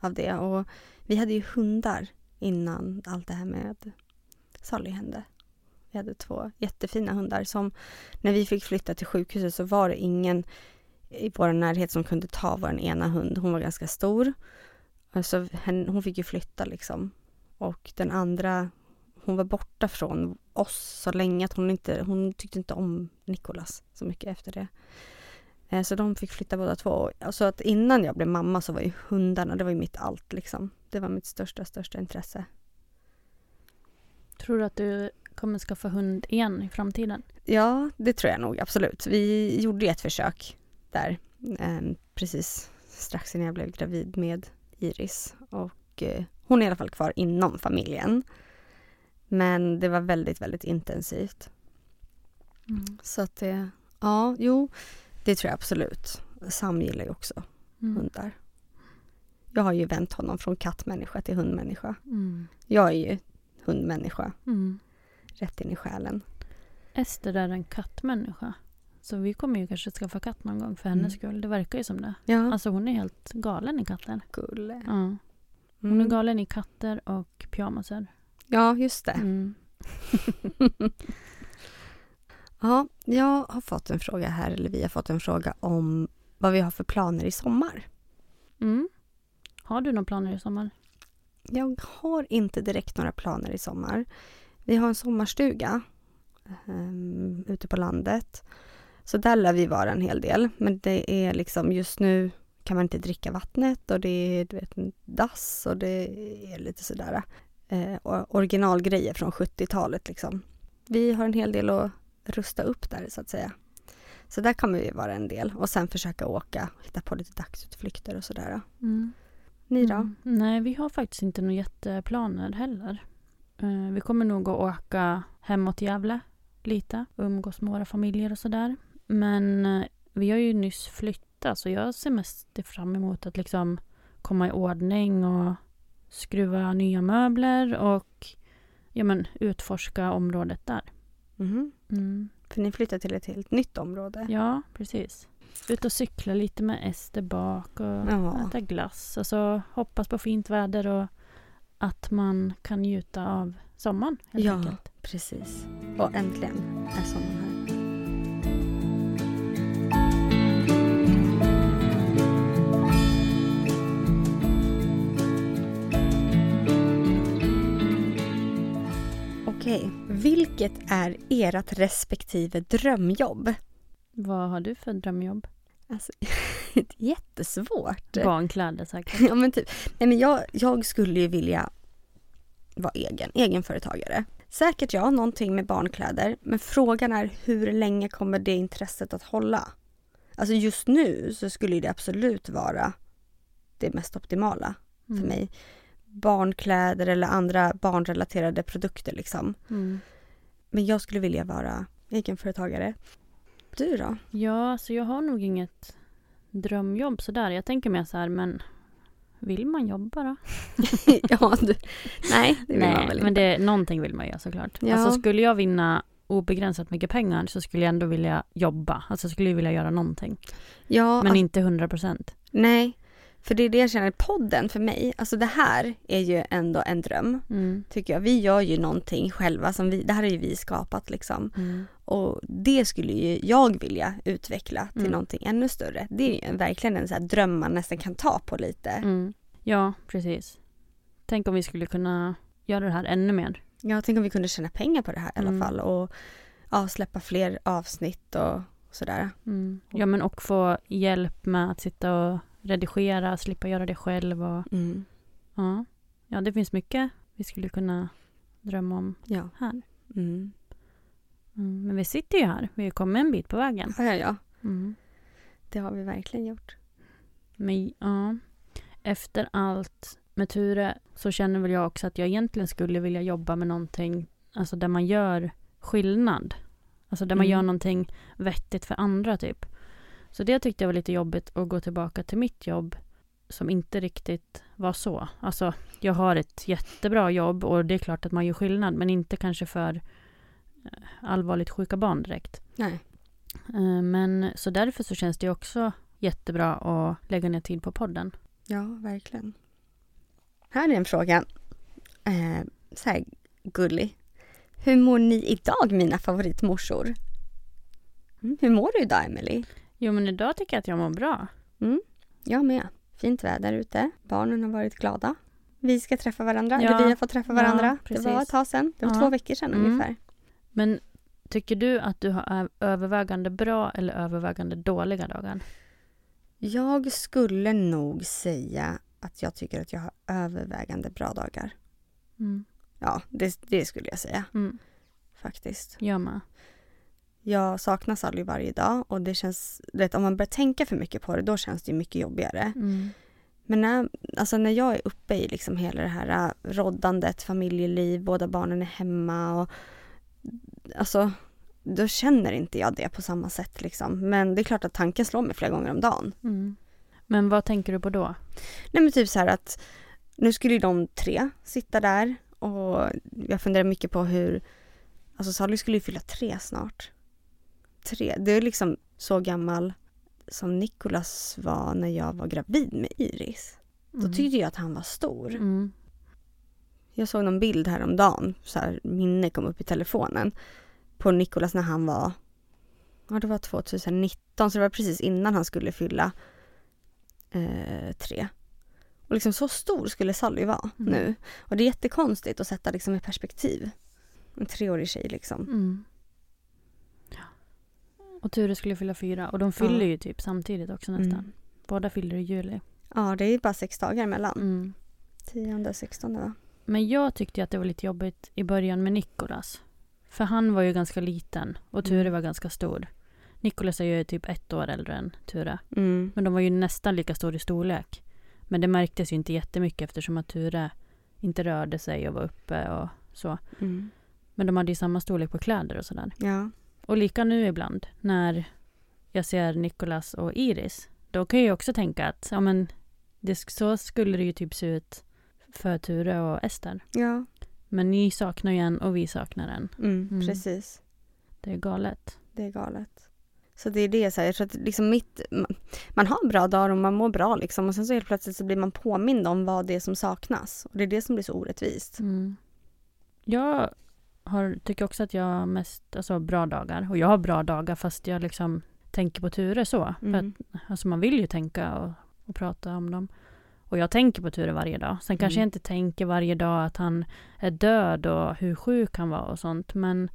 av det. Och vi hade ju hundar innan allt det här med Sally hände. Vi hade två jättefina hundar som när vi fick flytta till sjukhuset så var det ingen i vår närhet som kunde ta vår ena hund. Hon var ganska stor. Så hon fick ju flytta liksom. Och den andra, hon var borta från oss så länge att hon inte, hon tyckte inte om Nikolas så mycket efter det. Eh, Så de fick flytta båda två. Så att innan jag blev mamma så var ju hundarna, det var ju mitt allt liksom. Det var mitt största, största intresse. Tror du att du kommer skaffa hund igen i framtiden? Ja, det tror jag nog absolut. Vi gjorde ett försök där eh, precis strax innan jag blev gravid med Iris. Och eh, hon är i alla fall kvar inom familjen. Men det var väldigt, väldigt intensivt. Mm. Så att det, ja, jo, det tror jag absolut. Sam gillar ju också Mm. hundar. Jag har ju vänt honom från kattmänniska till hundmänniska. Mm. Jag är ju hundmänniska, Mm. rätt in i själen. Ester är en kattmänniska. Så vi kommer ju kanske skaffa katt någon gång för hennes Mm. skull. Det verkar ju som det. Ja, Alltså hon är helt galen i katter. gulle. Ja. Hon är Mm. galen i katter och pyjamaser. Ja, just det. Mm. (laughs) Ja, jag har fått en fråga här, eller vi har fått en fråga om vad vi har för planer i sommar. Mm. Har du några planer i sommar? Jag har inte direkt några planer i sommar. Vi har en sommarstuga um, ute på landet. Så där lär vi vara en hel del. Men det är liksom just nu kan man inte dricka vattnet och det är du vet, en dass och det är lite sådär eh, och- originalgrejer från 70-talet liksom. Vi har en hel del att rusta upp där så att säga. Så där kommer vi vara en del och sen försöka åka, hitta på lite dagsutflykter och sådär. Mm. Ni då? Mm. Nej, vi har faktiskt inte några jätteplaner heller. Eh, vi kommer nog att åka hemåt Gävle lite. Umgås med våra familjer och sådär. Men eh, vi har ju nyss flyttat så jag ser mest fram emot att liksom komma i ordning och skruva nya möbler och ja, men, utforska området där. Mhm. Mm. För ni flyttar till ett helt nytt område. Ja, precis. Ut och cykla lite med Ester bak och Ja. äta glass. Och så hoppas på fint väder och att man kan njuta av sommaren helt Ja. enkelt. Precis. Och äntligen är sommaren här. Okej, vilket är ert respektive drömjobb? Vad har du för drömjobb? Alltså, (laughs) jättesvårt. Barnkläder säkert. (laughs) Ja, men typ. Nej, men jag, jag skulle ju vilja vara egen, egenföretagare. Säkert ja, någonting med barnkläder. Men frågan är hur länge kommer det intresset att hålla? Alltså just nu så skulle det absolut vara det mest optimala för Mm. mig. Barnkläder eller andra barnrelaterade produkter liksom. Mm. Men jag skulle vilja vara egenföretagare. Du då? Ja, så jag har nog inget drömjobb sådär. Jag tänker mer så här, men vill man jobba då? (laughs) ja, du. Nej, det vill man väl men inte. det, någonting vill man göra såklart. Ja. Alltså skulle jag vinna obegränsat mycket pengar så skulle jag ändå vilja jobba. Alltså skulle jag vilja göra någonting. Ja, Men alltså, inte 100 procent. nej. För det är det jag känner, podden för mig, alltså det här är ju ändå en dröm. Mm. Tycker jag. Vi gör ju någonting själva som vi, det här har ju vi skapat liksom. Mm. Och det skulle ju jag vilja utveckla till Mm. någonting ännu större. Det är ju verkligen en så här dröm man nästan kan ta på lite. Mm. Ja, precis. Tänk om vi skulle kunna göra det här ännu mer. Jag tänker om vi kunde tjäna pengar på det här i alla Mm. fall och ja, släppa fler avsnitt och sådär. Mm. Ja, men och få hjälp med att sitta och redigera, slippa göra det själv och Mm. ja. Ja, det finns mycket vi skulle kunna drömma om Ja. här. Mm. Mm. Men vi sitter ju här. Vi har kommit en bit på vägen. Ja, ja, ja. Mm. Det har vi verkligen gjort. Men ja, efter allt med Ture så känner väl jag också att jag egentligen skulle vilja jobba med någonting alltså där man gör skillnad. Alltså där man Mm. gör någonting vettigt för andra typ. Så det tyckte jag var lite jobbigt att gå tillbaka till mitt jobb som inte riktigt var så. Alltså jag har ett jättebra jobb och det är klart att man gör skillnad men inte kanske för eh, allvarligt sjuka barn direkt. Nej. Eh, Men så därför så känns det också jättebra att lägga ner tid på podden. Ja, verkligen. Här är en fråga. Eh, så här gullig. Hur mår ni idag mina favoritmorsor? Mm. Hur mår du idag Emily? Jo men idag tycker jag att jag mår bra. Jag med. Fint väder ute. Barnen har varit glada. Vi ska träffa varandra. Ja. Eller vi har fått träffa Ja, varandra. det precis. var ett tag sedan. Det var Ja. två veckor sedan Mm. ungefär. Men tycker du att du har övervägande bra eller övervägande dåliga dagar? Jag skulle nog säga att jag tycker att jag har övervägande bra dagar. Mm. Ja, det, det skulle jag säga Mm. faktiskt. Jag med. Jag saknar Sally varje dag och det känns, vet, om man börjar tänka för mycket på det då känns det mycket jobbigare. Mm. Men när, alltså när jag är uppe i liksom hela det här äh, roddandet, familjeliv, båda barnen är hemma och alltså då känner inte jag det på samma sätt liksom. Men det är klart att tanken slår mig flera gånger om dagen. Mm. Men vad tänker du på då? Nej men typ så här att nu skulle ju de tre sitta där och jag funderar mycket på hur, alltså Sally skulle ju fylla tre snart. Tre, det är liksom så gammal som Nicolas var när jag var gravid med Iris. Då tyckte jag att han var stor. Mm. Jag såg någon bild häromdagen, så här, minne kom upp i telefonen på Nicolas när han var, ja det var 2019 så det var precis innan han skulle fylla eh, tre. Och liksom så stor skulle Sally vara Mm. nu. Och det är jättekonstigt att sätta liksom i perspektiv. En treårig tjej liksom. Mm. Och Ture skulle fylla fyra och de fyller Ja. ju typ samtidigt också nästan. Mm. Båda fyller i juli. Ja det är ju bara sex dagar emellan. Mm. Tionde och sextonde va? Men jag tyckte att det var lite jobbigt i början med Nikolas. För han var ju ganska liten och Ture Mm. var ganska stor. Nikolas är ju typ ett år äldre än Ture. Mm. Men de var ju nästan lika stor i storlek. Men det märktes ju inte jättemycket eftersom att Ture inte rörde sig och var uppe och så. Mm. Men de hade ju samma storlek på kläder och sådär. Ja. Och lika nu ibland när jag ser Nikolas och Iris. Då kan jag också tänka att ja, men det, så skulle det ju typ se ut för Ture och Ester. Ja. Men ni saknar ju en och vi saknar en. Mm. Mm. Precis. Det är galet. Det är galet. Så det är det så här, jag tror att liksom mitt, man- man har bra dagar och man mår bra liksom och sen så helt plötsligt så blir man påmind om vad det är som saknas. Och det är det som blir så orättvist. Mm. Jag har, tycker också att jag har mest alltså, bra dagar. Och jag har bra dagar fast jag liksom tänker på Ture så. För Mm. att, alltså, man vill ju tänka och, och prata om dem. Och jag tänker på Ture varje dag. Sen kanske Mm. jag inte tänker varje dag att han är död och hur sjuk han var och sånt. Men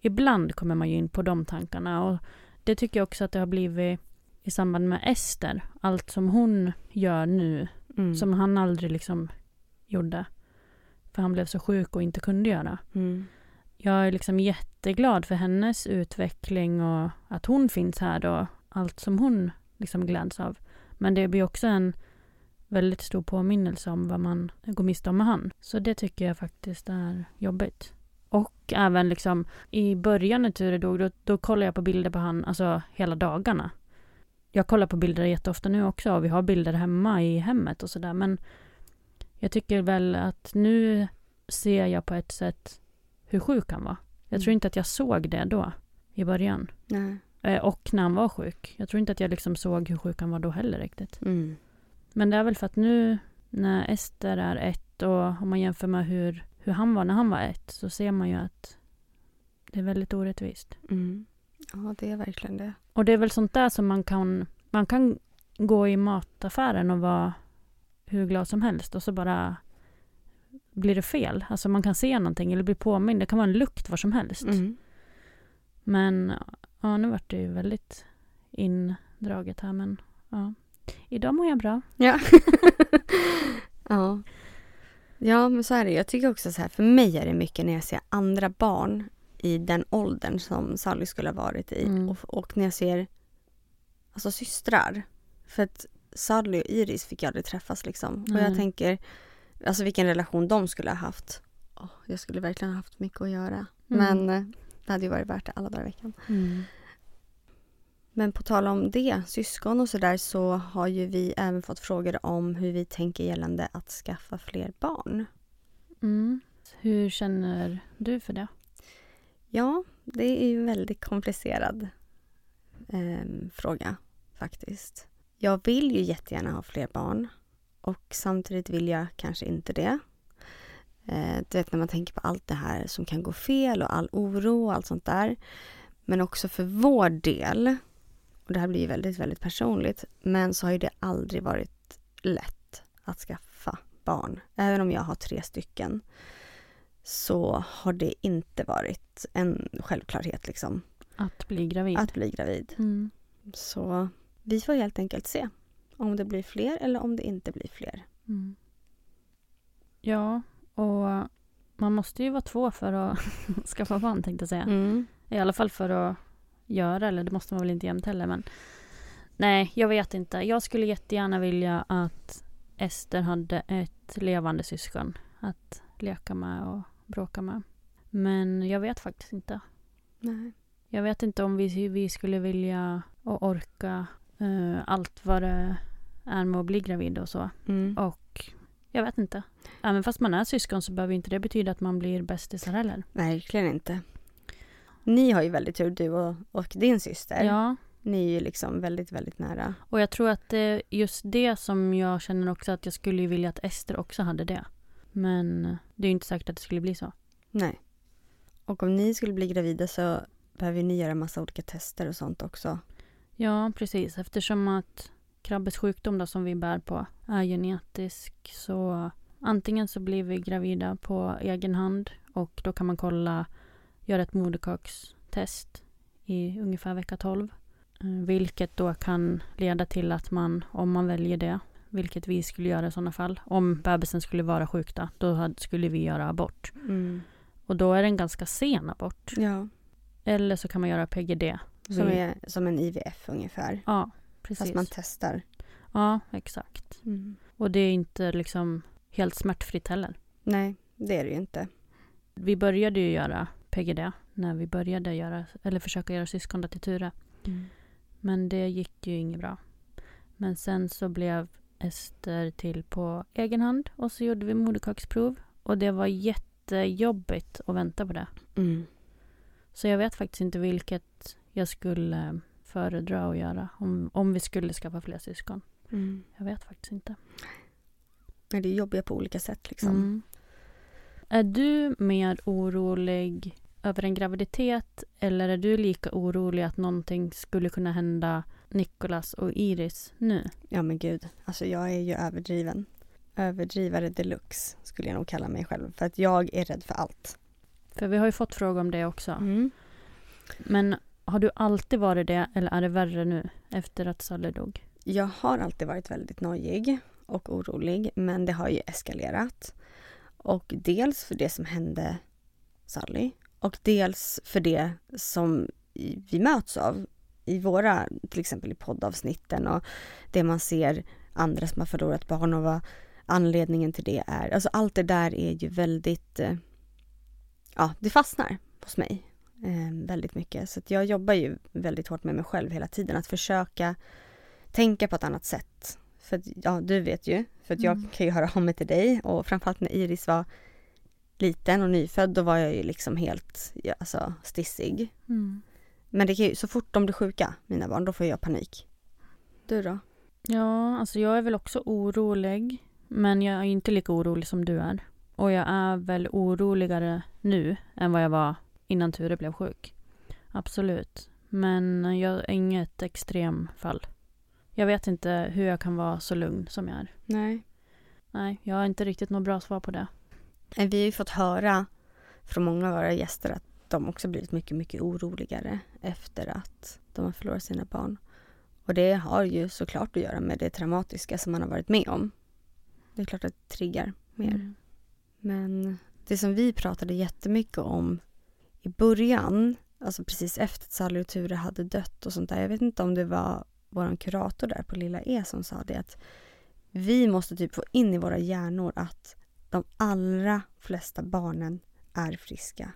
ibland kommer man ju in på de tankarna. Och det tycker jag också att det har blivit i samband med Ester, allt som hon gör nu, Mm. som han aldrig liksom gjorde. För han blev så sjuk och inte kunde göra. Mm. Jag är liksom jätteglad för hennes utveckling och att hon finns här och allt som hon liksom gläds av. Men det blir också en väldigt stor påminnelse om vad man går miste om med han. Så det tycker jag faktiskt är jobbigt. Och även liksom i början när Ture dog, då, då kollade jag på bilder på han, alltså hela dagarna. Jag kollar på bilder jätteofta nu också och vi har bilder hemma i hemmet och sådär. Men jag tycker väl att nu ser jag på ett sätt hur sjuk han var. Jag tror Mm. inte att jag såg det då, i början. Nej. Eh, Och när han var sjuk. Jag tror inte att jag liksom såg hur sjuk han var då heller riktigt. Mm. Men det är väl för att nu när Ester är ett och om man jämför med hur, hur han var när han var ett så ser man ju att det är väldigt orättvist. Mm. Ja, det är verkligen det. Och det är väl sånt där som man kan, man kan gå i mataffären och vara hur glad som helst och så bara blir det fel. Alltså man kan se någonting eller bli påmind. Det kan vara en lukt var som helst. Mm. Men ja, nu vart det ju väldigt indraget här men ja. Idag mår jag bra. Ja. (laughs) ja. Ja, men så är det. Jag tycker också så här, för mig är det mycket när jag ser andra barn i den åldern som Sally skulle ha varit i Mm. och, och när jag ser alltså systrar. För att Sally och Iris fick ju aldrig träffas liksom. Och jag tänker, alltså vilken relation de skulle ha haft. Åh, jag skulle verkligen ha haft mycket att göra. Men eh, det hade ju varit värt det alla dagar i veckan. Mm. Men på tal om det, syskon och sådär, så har ju vi även fått frågor om hur vi tänker gällande att skaffa fler barn. Mm. Hur känner du för det? Ja, det är ju en väldigt komplicerad ehm, fråga faktiskt. Jag vill ju jättegärna ha fler barn och samtidigt vill jag kanske inte det. Eh, du vet när man tänker på allt det här som kan gå fel och all oro och allt sånt där. Men också för vår del, och det här blir ju väldigt, väldigt personligt, men så har ju det aldrig varit lätt att skaffa barn. Även om jag har tre stycken så har det inte varit en självklarhet liksom Att bli gravid? att bli gravid. Mm. Så vi får helt enkelt se om det blir fler eller om det inte blir fler. Mm. Ja, och man måste ju vara två för att (laughs) skaffa barn tänkte jag säga. Mm. I alla fall för att göra, eller det måste man väl inte jämt heller men Nej, jag vet inte. Jag skulle jättegärna vilja att Ester hade ett levande syskon att leka med och bråka med. Men jag vet faktiskt inte. Nej. Jag vet inte om vi, vi skulle vilja och orka eh, allt vad det är med att bli gravid och så. Mm. Och jag vet inte. Även fast man är syskon så behöver inte det betyda att man blir bästisar heller. Verkligen inte. Ni har ju väldigt tur, du och, och din syster. Ja, Ni är ju liksom väldigt, väldigt nära. och jag tror att det är just det som jag känner också att jag skulle vilja att Ester också hade det. Men det är ju inte säkert att det skulle bli så. Nej. Och om ni skulle bli gravida så behöver ni göra massa olika tester och sånt också. Ja, precis. Eftersom att Krabbes sjukdom då, som vi bär på är genetisk så antingen så blir vi gravida på egen hand och då kan man kolla, göra ett moderkakstest i ungefär vecka 12. Eh, Vilket då kan leda till att man, om man väljer det, vilket vi skulle göra i sådana fall, om bebisen skulle vara sjuk då, då skulle vi göra abort. Mm. Och då är det en ganska sen abort. Ja. Eller så kan man göra PGD. Som Vi- är som en IVF ungefär. Ja, precis. Fast man testar. Ja, exakt. Mm. Och det är inte liksom helt smärtfritt heller. Nej, det är det ju inte. Vi började ju göra PGD när vi började göra, eller försöka göra syskon till Ture. Men det gick ju inget bra. Men sen så blev Ester till på egen hand och så gjorde vi moderkaksprov. Och det var jättejobbigt att vänta på det. Mm. Så jag vet faktiskt inte vilket jag skulle föredra att göra om, om vi skulle skaffa fler syskon. Mm. Jag vet faktiskt inte. Men det är jobbiga på olika sätt liksom. Mm. Är du mer orolig över en graviditet eller är du lika orolig att någonting skulle kunna hända Nicolas och Iris nu? Ja men gud, alltså jag är ju överdriven. Överdrivare deluxe skulle jag nog kalla mig själv. För att jag är rädd för allt. För vi har ju fått fråga om det också. Mm. Men har du alltid varit det eller är det värre nu efter att Sally dog? Jag har alltid varit väldigt nojig och orolig men det har ju eskalerat. Och dels för det som hände Sally och dels för det som vi möts av i våra, till exempel i poddavsnitten och det man ser andra som har förlorat barn och vad anledningen till det är. Alltså allt det där är ju väldigt, eh, ja det fastnar hos mig väldigt mycket. Så jag jobbar ju väldigt hårt med mig själv hela tiden att försöka tänka på ett annat sätt. För att, ja, du vet ju, för att jag mm. kan ju höra av mig till dig och framförallt när Iris var liten och nyfödd då var jag ju liksom helt ja, alltså, stissig. Mm. Men det kan ju, så fort de blir sjuka, mina barn, då får jag panik. Du då? Ja, alltså jag är väl också orolig. Men jag är inte lika orolig som du är. Och jag är väl oroligare nu än vad jag var innan Ture blev sjuk. Absolut. Men jag är inget extremfall. Jag vet inte hur jag kan vara så lugn som jag är. Nej. Nej, jag har inte riktigt något bra svar på det. Vi har ju fått höra från många av våra gäster att de också blivit mycket, mycket oroligare efter att de har förlorat sina barn. Och det har ju såklart att göra med det traumatiska som man har varit med om. Det är klart att det triggar mer. Mm. Men det som vi pratade jättemycket om i början, alltså precis efter att Sally och Ture hade dött och sånt där. Jag vet inte om det var vår kurator där på Lilla E som sa det att vi måste typ få in i våra hjärnor att de allra flesta barnen är friska.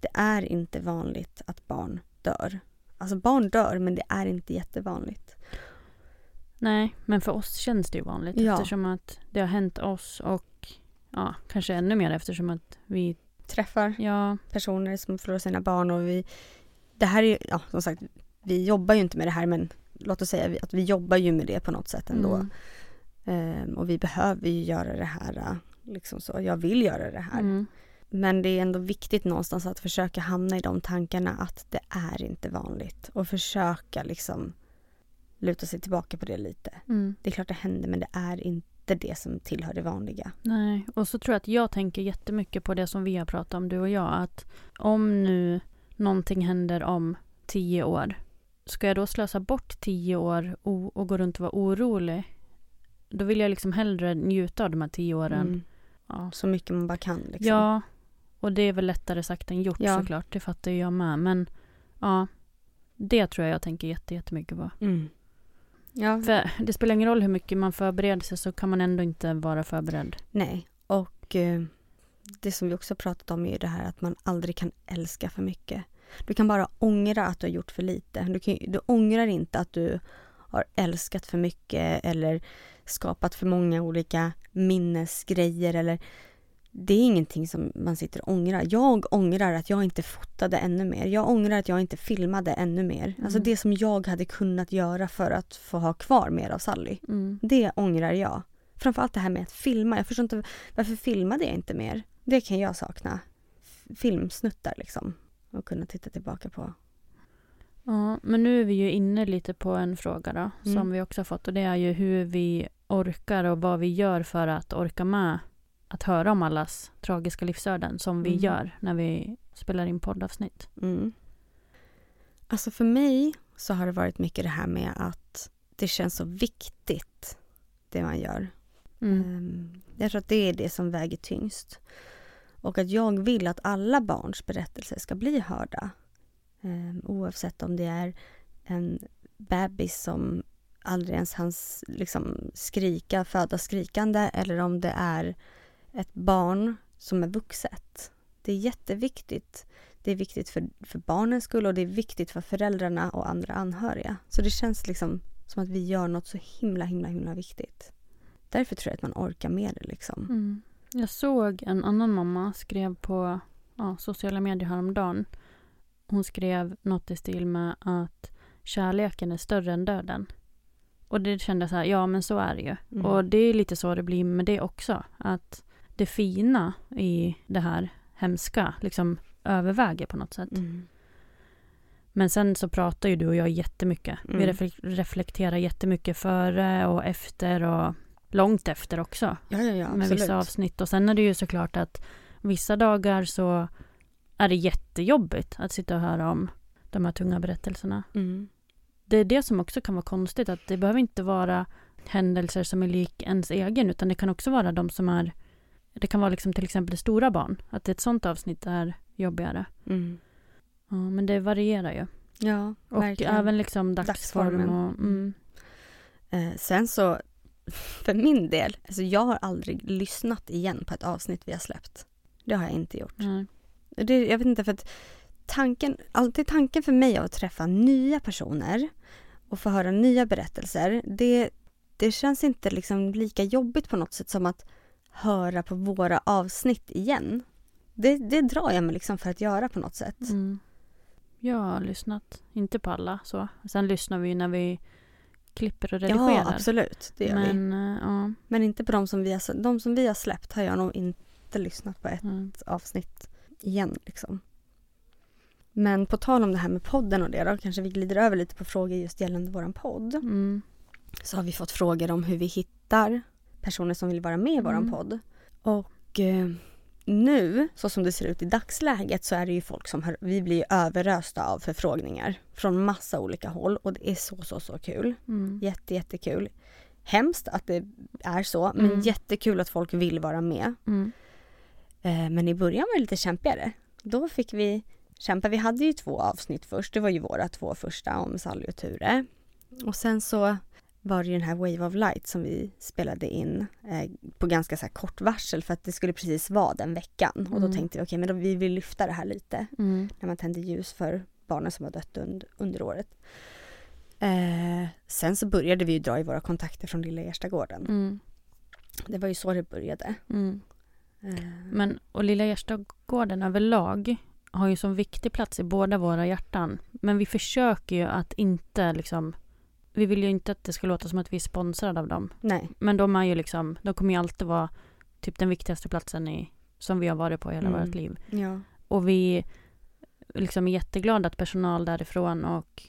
Det är inte vanligt att barn dör. Alltså barn dör men det är inte jättevanligt. Nej, men för oss känns det ju vanligt ja. eftersom att det har hänt oss och ja, kanske ännu mer eftersom att vi träffar ja. personer som förlorar sina barn och vi Det här är ja som sagt Vi jobbar ju inte med det här men låt oss säga att vi jobbar ju med det på något sätt ändå. Mm. Um, och vi behöver ju göra det här liksom så. Jag vill göra det här. Mm. Men det är ändå viktigt någonstans att försöka hamna i de tankarna att det är inte vanligt och försöka liksom luta sig tillbaka på det lite. Mm. Det är klart det händer men det är inte det som tillhör det vanliga. Nej, och så tror jag att jag tänker jättemycket på det som vi har pratat om du och jag att om nu någonting händer om tio år ska jag då slösa bort tio år och, och gå runt och vara orolig då vill jag liksom hellre njuta av de här tio åren. Mm. Ja. Så mycket man bara kan. Liksom. Ja, och det är väl lättare sagt än gjort ja. såklart. Det fattar jag med. Men ja, det tror jag jag tänker jättemycket på. Mm. Ja. För det spelar ingen roll hur mycket man förbereder sig så kan man ändå inte vara förberedd. Nej, och eh, det som vi också pratat om är det här att man aldrig kan älska för mycket. Du kan bara ångra att du har gjort för lite. Du, kan, du ångrar inte att du har älskat för mycket eller skapat för många olika minnesgrejer eller det är ingenting som man sitter och ångrar. Jag ångrar att jag inte fotade ännu mer. Jag ångrar att jag inte filmade ännu mer. Mm. Alltså det som jag hade kunnat göra för att få ha kvar mer av Sally. Mm. Det ångrar jag. Framförallt det här med att filma. Jag förstår inte varför filmade jag inte mer? Det kan jag sakna. Filmsnuttar liksom. Och kunna titta tillbaka på. Ja, men nu är vi ju inne lite på en fråga då, mm. som vi också har fått och det är ju hur vi orkar och vad vi gör för att orka med att höra om allas tragiska livsöden som vi mm. gör när vi spelar in poddavsnitt. Mm. Alltså för mig så har det varit mycket det här med att det känns så viktigt det man gör. Mm. Ehm, jag tror att det är det som väger tyngst. Och att jag vill att alla barns berättelser ska bli hörda. Um, oavsett om det är en bebis som aldrig ens hans liksom skrika, föda skrikande eller om det är ett barn som är vuxet. Det är jätteviktigt. Det är viktigt för, för barnens skull och det är viktigt för föräldrarna och andra anhöriga. Så det känns liksom som att vi gör något så himla, himla, himla viktigt. Därför tror jag att man orkar med det liksom. Mm. Jag såg en annan mamma skrev på ja, sociala medier häromdagen. Hon skrev något i stil med att kärleken är större än döden. Och det kände så här, ja men så är det ju. Mm. Och det är lite så det blir med det också. Att det fina i det här hemska liksom överväger på något sätt. Mm. Men sen så pratar ju du och jag jättemycket. Mm. Vi reflekterar jättemycket före och efter och långt efter också. Ja, ja, ja, med vissa avsnitt. Och sen är det ju såklart att vissa dagar så är det jättejobbigt att sitta och höra om de här tunga berättelserna. Mm. Det är det som också kan vara konstigt, att det behöver inte vara händelser som är lik ens egen, utan det kan också vara de som är det kan vara liksom till exempel stora barn, att ett sånt avsnitt är jobbigare. Mm. Ja, men det varierar ju. Ja, Och verkligen. även liksom dagsform Dagsformen. och... Mm. Eh, sen så, (laughs) för min del, alltså jag har aldrig lyssnat igen på ett avsnitt vi har släppt. Det har jag inte gjort. Nej. Det, jag vet inte, för att tanken, alltid tanken för mig av att träffa nya personer och få höra nya berättelser, det, det känns inte liksom lika jobbigt på något sätt som att höra på våra avsnitt igen. Det, det drar jag mig liksom för att göra på något sätt. Mm. Jag har lyssnat, inte på alla så. Sen lyssnar vi när vi klipper och redigerar. Ja, absolut. Det gör vi. Men, eh, ja. Men inte på de som vi har, de som vi har släppt har jag nog inte lyssnat på ett Mm. avsnitt igen. Liksom. Men på tal om det här med podden och det då, kanske vi glider över lite på frågor just gällande våran podd. Mm. Så har vi fått frågor om hur vi hittar personer som vill vara med i våran Mm. podd. Och eh, nu, så som det ser ut i dagsläget, så är det ju folk som hör, vi blir överösta av förfrågningar från massa olika håll och det är så, så, så kul. Mm. Jätte, jättekul. Hemskt att det är så, men Mm. jättekul att folk vill vara med. Mm. Eh, men i början var det lite kämpigare. Då fick vi kämpa. Vi hade ju två avsnitt först. Det var ju våra två första om Sally och Ture. Och sen så var det ju den här Wave of Light som vi spelade in eh, på ganska så kort varsel för att det skulle precis vara den veckan. Och då Mm. tänkte vi okej, men då vi vill lyfta det här lite Mm. när man tände ljus för barnen som har dött und- under året. Eh, sen så började vi ju dra i våra kontakter från Lilla Gärstagården. Mm. Det var ju så det började. Mm. Eh, Men, och Lilla Gärstagården överlag har ju som viktig plats i båda våra hjärtan. Men vi försöker ju att inte liksom... Vi vill ju inte att det ska låta som att vi är sponsrade av dem. nej, Men de är ju liksom, de kommer ju alltid vara typ den viktigaste platsen i, som vi har varit på hela Mm. vårt liv. ja. Och vi liksom är jätteglada att personal därifrån och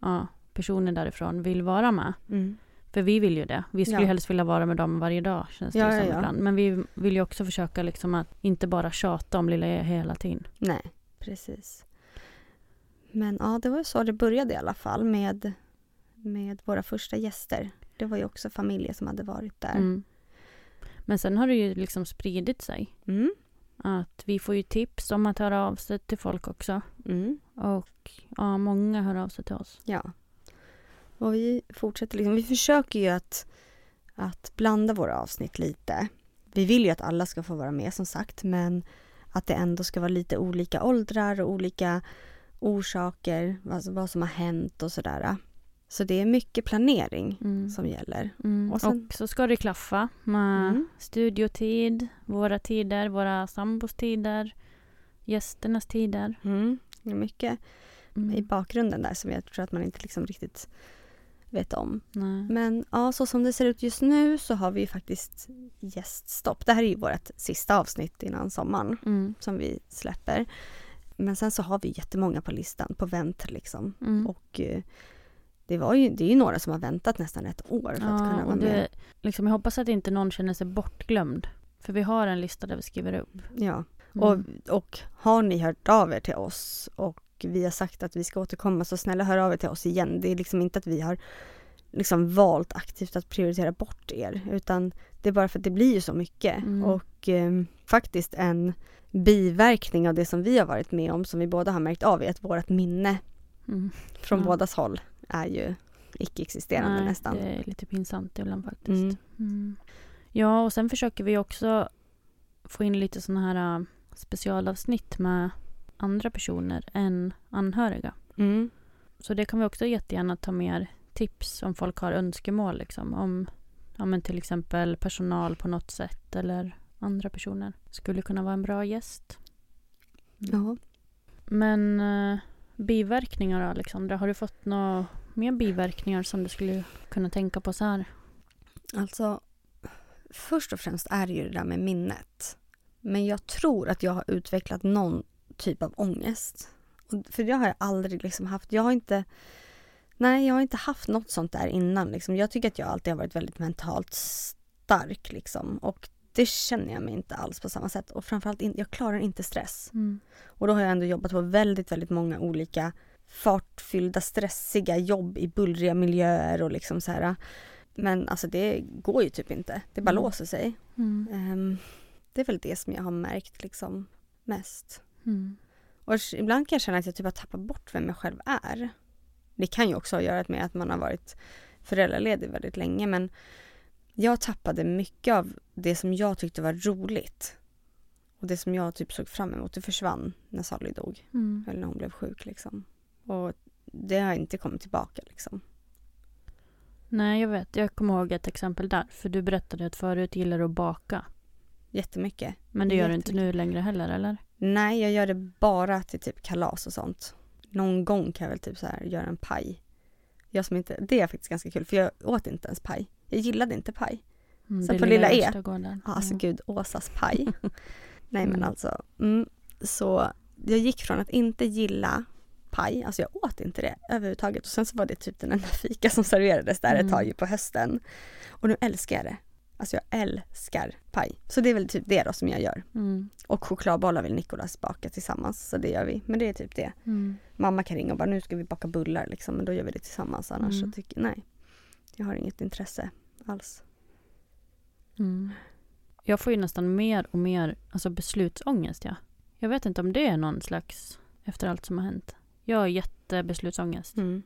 ja, personer därifrån vill vara med. Mm. För vi vill ju det. Vi skulle Ja. helst vilja vara med dem varje dag känns det Ja, som ja, ibland. Men vi vill ju också försöka liksom att inte bara tjata om Lilla E hela tiden. Nej, precis. Men ja, det var så det började i alla fall med, med våra första gäster. Det var ju också familjer som hade varit där. Mm. Men sen har det ju liksom spridit sig. Mm. Att vi får ju tips om att höra av sig till folk också. Mm. Och ja, många hör av sig till oss. Ja. Och vi fortsätter liksom, vi försöker ju att, att blanda våra avsnitt lite. Vi vill ju att alla ska få vara med som sagt, men att det ändå ska vara lite olika åldrar och olika orsaker, alltså vad som har hänt och sådär. Så det är mycket planering Mm. som gäller. Mm. Och Och, sen- så ska det klaffa med Mm. studiotid, våra tider, våra sambos tider, gästernas tider. Mm. Det är mycket Mm. i bakgrunden där som jag tror att man inte liksom riktigt vet om. Nej. Men ja, så som det ser ut just nu så har vi faktiskt gäststopp. Det här är ju vårt sista avsnitt innan sommaren Mm. som vi släpper. Men sen så har vi jättemånga på listan, på vänt liksom. Mm. Och eh, det, var ju, det är ju några som har väntat nästan ett år för att kunna Ja, vara och med. det, liksom, jag hoppas att inte någon känner sig bortglömd. För vi har en lista där vi skriver upp. Ja. Mm. Och, och har ni hört av er till oss och vi har sagt att vi ska återkomma så snälla hör av er till oss igen. Det är liksom inte att vi har liksom valt aktivt att prioritera bort er utan det är bara för att det blir ju så mycket. Mm. Och eh, faktiskt en biverkning av det som vi har varit med om som vi båda har märkt av är att vårt minne Mm. från Ja. bådas håll är ju icke-existerande Nej, nästan. det är lite pinsamt ibland faktiskt. Mm. Mm. Ja, och sen försöker vi också få in lite sådana här äh, specialavsnitt med andra personer än anhöriga. Mm. Så det kan vi också jättegärna ta mer tips om folk har önskemål liksom, om ja, men till exempel personal på något sätt eller andra personer. Skulle kunna vara en bra gäst. Ja. Men eh, biverkningar då, Alexandra? Har du fått några mer biverkningar som du skulle kunna tänka på så här? Alltså, först och främst är det ju det där med minnet. Men jag tror att jag har utvecklat någon typ av ångest. För det har jag aldrig liksom haft. Jag har inte... Nej, jag har inte haft något sånt där innan. Liksom. Jag tycker att jag alltid har varit väldigt mentalt stark. Liksom. Och det känner jag mig inte alls på samma sätt. Och framförallt, in, jag klarar inte stress. Mm. Och då har jag ändå jobbat på väldigt, väldigt många olika fartfyllda, stressiga jobb i bullriga miljöer och liksom så här. Men alltså det går ju typ inte. Det bara Mm. låser sig. Mm. Ehm, det är väl det som jag har märkt liksom mest. Mm. Och ibland kan jag känna att jag typ har tappat bort vem jag själv är. Det kan ju också ha att göra med att man har varit föräldraledig väldigt länge men jag tappade mycket av det som jag tyckte var roligt. Och det som jag typ såg fram emot, det försvann när Sally dog. Mm. Eller när hon blev sjuk liksom. Och det har inte kommit tillbaka liksom. Nej, jag vet. Jag kommer ihåg ett exempel där. För du berättade att förut gillar du att baka. Jättemycket. Men det gör du inte nu längre heller, eller? Nej, jag gör det bara till typ kalas och sånt. Någon gång kan jag väl typ så här göra en paj. Jag som inte, det är faktiskt ganska kul för jag åt inte ens paj. Jag gillade inte paj. Mm, Så på Lilla E? Ja, alltså gud, Åsas paj. (laughs) Nej men Mm. alltså. Mm, så jag gick från att inte gilla paj, alltså jag åt inte det överhuvudtaget. Och sen så var det typ den enda (laughs) fika som serverades där ett Mm. tag ju på hösten. Och nu älskar jag det. Alltså jag älskar paj. Så det är väl typ det då som jag gör. Mm. Och chokladbollar vill Nikolas baka tillsammans, så det gör vi. Men det är typ det. Mm. Mamma kan ringa och bara nu ska vi baka bullar liksom, men då gör vi det tillsammans annars Mm. så tycker nej. Jag har inget intresse alls. Mm. Jag får ju nästan mer och mer alltså beslutsångest. Ja. Jag vet inte om det är någon slags, efter allt som har hänt. Jag har jättebeslutsångest. Mm.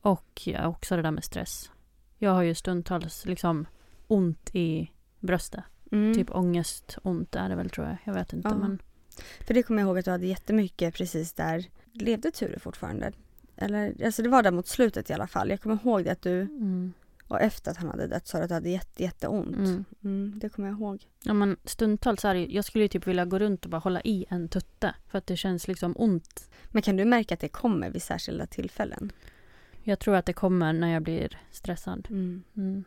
Och ja, också det där med stress. Jag har ju stundtals liksom ont i bröstet. Mm. Typ ångest, ont är det väl tror jag. Jag vet inte Ja. men För det kommer jag ihåg att du hade jättemycket precis där. Levde Ture fortfarande? Eller, alltså det var där mot slutet i alla fall. Jag kommer ihåg det att du, mm. och efter att han hade dött sa du att du hade jätte, jätteont. Mm. Mm, det kommer jag ihåg. Ja men stundtals är det, jag skulle ju typ vilja gå runt och bara hålla i en tutte. För att det känns liksom ont. Men kan du märka att det kommer vid särskilda tillfällen? Jag tror att det kommer när jag blir stressad. Mm.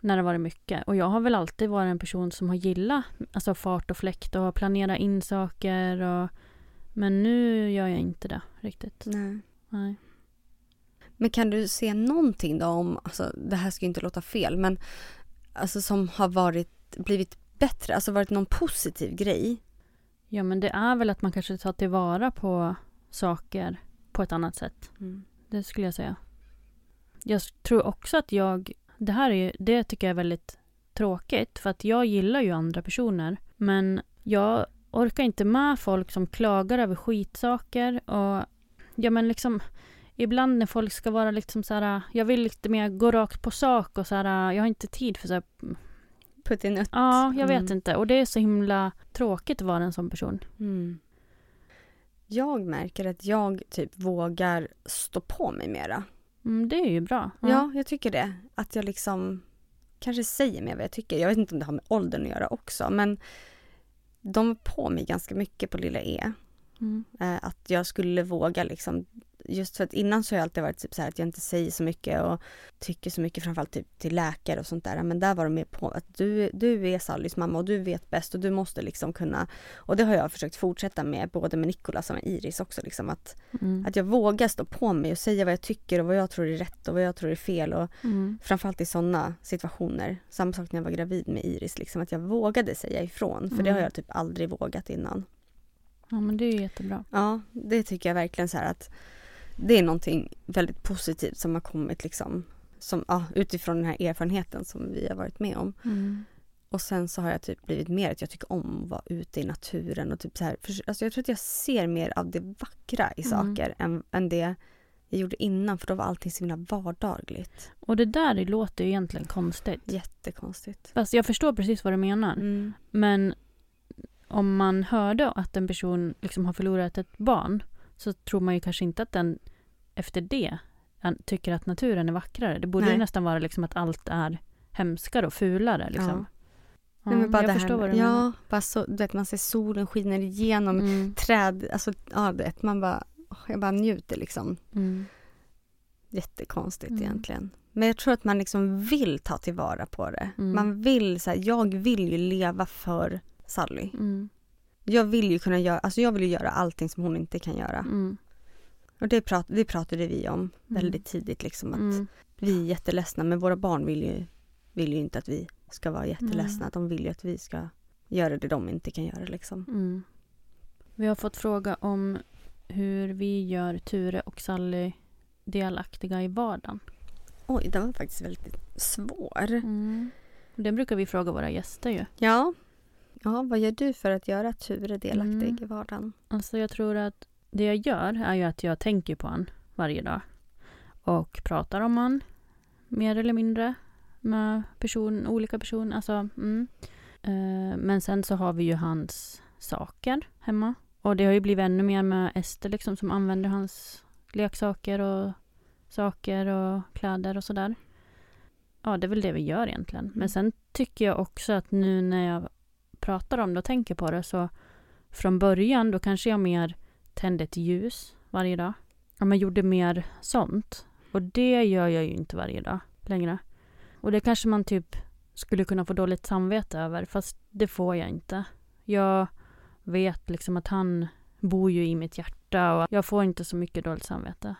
När det varit mycket. Och jag har väl alltid varit en person som har gillat alltså fart och fläkt och planera in saker. Och, men nu gör jag inte det riktigt. Nej. Nej. Men kan du se någonting då om, alltså det här ska ju inte låta fel, men alltså som har varit, blivit bättre, alltså varit någon positiv grej? Ja men det är väl att man kanske tar tillvara på saker på ett annat sätt. Det skulle jag säga. Jag tror också att jag... Det här är ju, det tycker jag är väldigt tråkigt. För att jag gillar ju andra personer. Men jag orkar inte med folk som klagar över skitsaker. Och ja men liksom... Ibland när folk ska vara liksom så här... Jag vill lite mer gå rakt på sak och så här... Jag har inte tid för så här... Puttinutt. Ja, jag vet Mm. inte. Och det är så himla tråkigt att vara en sån person. Mm. Jag märker att jag typ vågar stå på mig mera. Mm, det är ju bra. Ja. jag tycker det. Att jag liksom kanske säger mer vad jag tycker. Jag vet inte om det har med åldern att göra också, men de var på mig ganska mycket på Lilla E. Mm. Eh, att jag skulle våga liksom Just för att innan så har jag alltid varit typ så att jag inte säger så mycket och tycker så mycket framförallt typ till läkare och sånt där. Men där var de mer på att du, du är Sallys mamma och du vet bäst och du måste liksom kunna Och det har jag försökt fortsätta med både med Nicolas och med Iris också liksom att, Mm. att jag vågar stå på mig och säga vad jag tycker och vad jag tror är rätt och vad jag tror är fel och Mm. framförallt i sådana situationer. Samma sak när jag var gravid med Iris liksom att jag vågade säga ifrån för det Mm. har jag typ aldrig vågat innan. Ja, men det är ju jättebra. Ja, det tycker jag verkligen så här att det är någonting väldigt positivt som har kommit liksom som, ja, utifrån den här erfarenheten som vi har varit med om. Mm. Och sen så har jag typ blivit mer att jag tycker om att vara ute i naturen och typ så här. För, alltså jag tror att jag ser mer av det vackra i Mm. saker än, än det jag gjorde innan för då var allting så himla vardagligt. Och det där det låter ju egentligen konstigt. Jättekonstigt. Fast jag förstår precis vad du menar. Mm. Men om man hörde att en person liksom har förlorat ett barn så tror man ju kanske inte att den efter det tycker att naturen är vackrare. Det borde ju nästan vara liksom att allt är hemskare och fulare. Liksom. Ja. Nej, men bara jag det förstår här, vad du menar. Ja, bara så, du vet, man ser solen skiner igenom Mm. träd. Alltså, ja, du vet, man bara, jag bara njuter liksom. Mm. Jättekonstigt Mm. egentligen. Men jag tror att man liksom vill ta tillvara på det. Mm. Man vill så här, jag vill ju leva för Sally. Mm. Jag vill ju kunna göra, alltså jag vill ju göra allting som hon inte kan göra. Mm. Och det, prat, det pratade vi om Mm. väldigt tidigt liksom att Mm. vi är jätteledsna men våra barn vill ju, vill ju inte att vi ska vara jätteledsna. De vill ju att vi ska göra det de inte kan göra liksom. Mm. Vi har fått fråga om hur vi gör Ture och Sally delaktiga i vardagen. Oj, den var faktiskt väldigt svår. Mm. Det brukar vi fråga våra gäster ju. Ja. Ja, vad gör du för att göra Ture delaktig Mm. i vardagen? Alltså jag tror att det jag gör är ju att jag tänker på han varje dag. Och pratar om han mer eller mindre med person, olika personer. Alltså, mm. Eh, Men sen så har vi ju hans saker hemma. Och det har ju blivit ännu mer med Ester liksom som använder hans leksaker och saker och kläder och sådär. Ja, det är väl det vi gör egentligen. Men sen tycker jag också att nu när jag pratar om det och tänker på det så från början då kanske jag mer tände ett ljus varje dag. Ja, men gjorde mer sånt. Och det gör jag ju inte varje dag längre. Och det kanske man typ skulle kunna få dåligt samvete över, fast det får jag inte. Jag vet liksom att han bor ju i mitt hjärta och jag får inte så mycket dåligt samvete.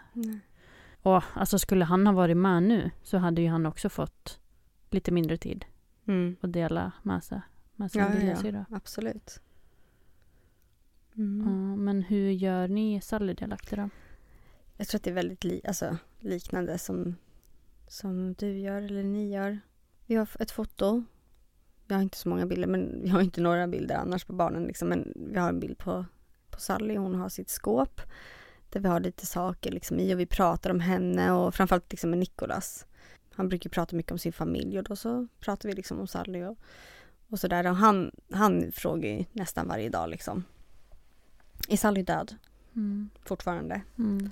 Och alltså skulle han ha varit med nu så hade ju han också fått lite mindre tid Mm. att dela med sig med sin Ja, ja, ja. lillasyrra. Absolut. Ja, Mm. men hur gör ni Sally delaktig då? Jag tror att det är väldigt li- alltså, liknande som, som du gör eller ni gör. Vi har ett foto. Vi har inte så många bilder, men vi har inte några bilder annars på barnen. Liksom. Men vi har en bild på, på Sally. Hon har sitt skåp där vi har lite saker liksom, i och vi pratar om henne och framförallt liksom, med Nikolas. Han brukar prata mycket om sin familj och då så pratar vi liksom om Sally och, och sådär. Och han, han frågar ju nästan varje dag liksom. Är Sally död Mm. fortfarande? Mm.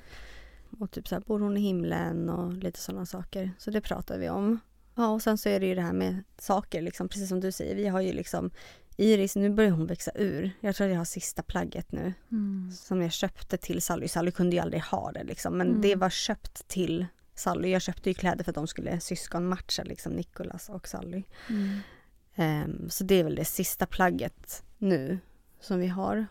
Och typ så här, bor hon i himlen och lite sådana saker. Så det pratar vi om. Ja, och sen så är det ju det här med saker, liksom, precis som du säger. Vi har ju liksom Iris, nu börjar hon växa ur. Jag tror att jag har sista plagget nu Mm. som jag köpte till Sally. Sally kunde ju aldrig ha det liksom, men Mm. det var köpt till Sally. Jag köpte ju kläder för att de skulle syskonmatcha, liksom Nicolas och Sally. Mm. Ehm, så det är väl det sista plagget nu som vi har.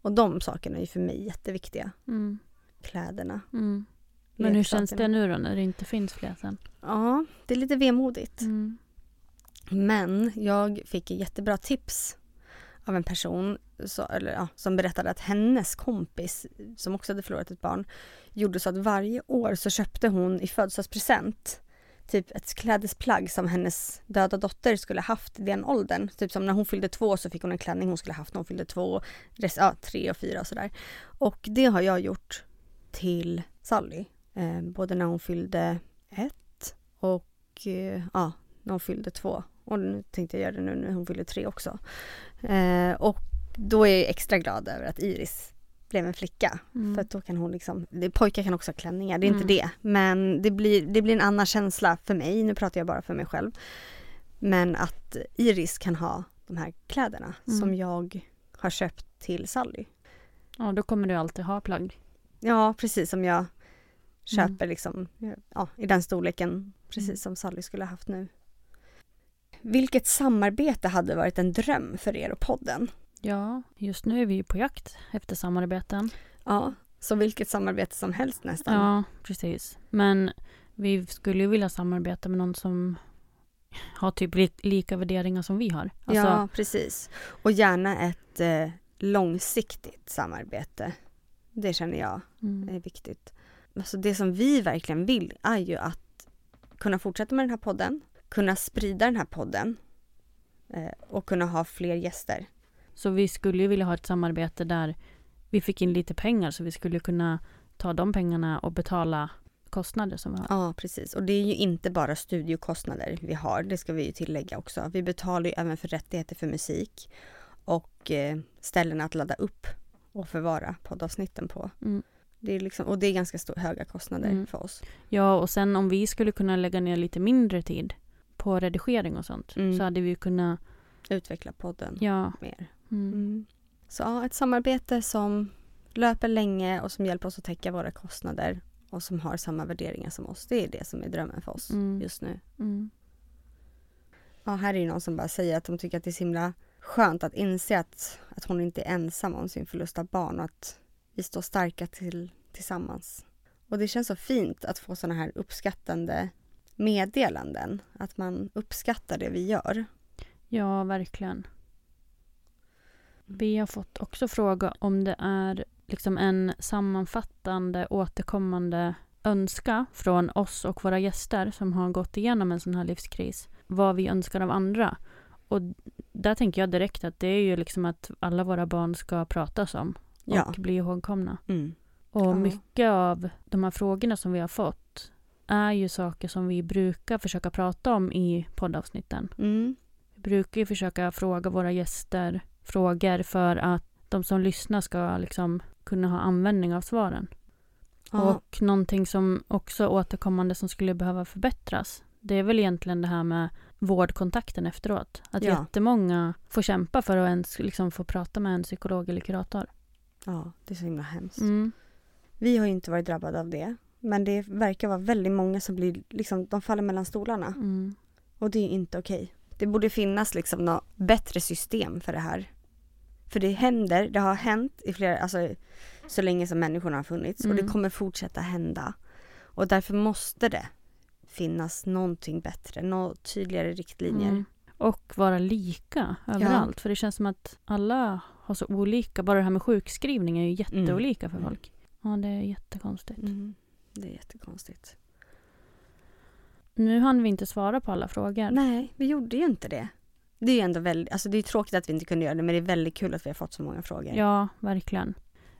Och de sakerna är ju för mig jätteviktiga. Mm. Kläderna. Kläderna. Men hur känns det nu då när det inte finns fler sen? Ja, det är lite vemodigt. Mm. Men jag fick ett jättebra tips av en person så, eller, ja, som berättade att hennes kompis, som också hade förlorat ett barn, gjorde så att varje år så köpte hon i födelsedagspresent typ ett klädesplagg som hennes döda dotter skulle haft i den åldern. Typ som när hon fyllde två så fick hon en klänning hon skulle haft när hon fyllde två, rest, ja, tre och fyra och sådär. Och det har jag gjort till Sally. Eh, både när hon fyllde ett och eh, ja, när hon fyllde två. Och nu tänkte jag göra det nu när hon fyllde tre också. Eh, och då är jag extra glad över att Iris blev en flicka. Mm. För att då kan hon liksom, pojkar kan också ha klänningar, det är Mm. inte det. Men det blir, det blir en annan känsla för mig, nu pratar jag bara för mig själv. Men att Iris kan ha de här kläderna Mm. som jag har köpt till Sally. Ja, då kommer du alltid ha plagg. Ja, precis som jag Mm. köper liksom, ja, i den storleken precis som Sally skulle ha haft nu. Vilket samarbete hade varit en dröm för er och podden? Ja, just nu är vi ju på jakt efter samarbeten. Ja, så vilket samarbete som helst nästan. Ja, precis. Men vi skulle ju vilja samarbeta med någon som har typ li- lika värderingar som vi har. Alltså, ja, precis. Och gärna ett eh, långsiktigt samarbete. Det känner jag mm, är viktigt. Alltså det som vi verkligen vill är ju att kunna fortsätta med den här podden, kunna sprida den här podden eh, och kunna ha fler gäster. Så vi skulle ju vilja ha ett samarbete där vi fick in lite pengar så vi skulle kunna ta de pengarna och betala kostnader som vi har. Ja, precis. Och det är ju inte bara studiokostnader vi har, det ska vi ju tillägga också. Vi betalar ju även för rättigheter för musik och eh, ställen att ladda upp och förvara poddavsnitten på. Mm. Det är liksom, och det är ganska stor, höga kostnader Mm. för oss. Ja, och sen om vi skulle kunna lägga ner lite mindre tid på redigering och sånt Mm. så hade vi kunnat, Utveckla podden ja. mer. Mm. Mm. Så ja, ett samarbete som löper länge och som hjälper oss att täcka våra kostnader och som har samma värderingar som oss. Det är det som är drömmen för oss Mm. just nu. Mm. Ja, här är ju någon som bara säger att de tycker att det är så himla skönt att inse att, att hon inte är ensam om sin förlust av barn och att vi står starka till, tillsammans. Och det känns så fint att få sådana här uppskattande meddelanden. Att man uppskattar det vi gör. Ja, verkligen. Vi har fått också fråga om det är liksom en sammanfattande återkommande önska från oss och våra gäster som har gått igenom en sån här livskris. Vad vi önskar av andra. Och där tänker jag direkt att det är ju liksom att alla våra barn ska pratas om och Ja. bli ihågkomna. Mm. Och Ja. mycket av de här frågorna som vi har fått är ju saker som vi brukar försöka prata om i poddavsnitten. Mm. Vi brukar ju försöka fråga våra gäster frågor för att de som lyssnar ska liksom kunna ha användning av svaren. Ja. Och någonting som också återkommande som skulle behöva förbättras det är väl egentligen det här med vårdkontakten efteråt. Att Ja. jättemånga får kämpa för att ens liksom få prata med en psykolog eller kurator. ja, det är så himla hemskt. Mm. Vi har ju inte varit drabbade av det. Men det verkar vara väldigt många som blir, liksom, de faller mellan stolarna. Mm. Och det är inte okej. Det borde finnas liksom något bättre system för det här. För det händer, det har hänt i flera, alltså så länge som människorna har funnits och Mm. det kommer fortsätta hända. Och därför måste det finnas någonting bättre, några tydligare riktlinjer. Mm. Och vara lika överallt. För det känns som att alla har så olika. Bara det här med sjukskrivning är ju jätteolika för Mm. folk. Ja, det är jättekonstigt. Mm. Det är jättekonstigt. Nu hann vi inte svara på alla frågor. Nej, vi gjorde ju inte det. Det är ju ändå väldigt, alltså det är tråkigt att vi inte kunde göra det men det är väldigt kul att vi har fått så många frågor. Ja, verkligen.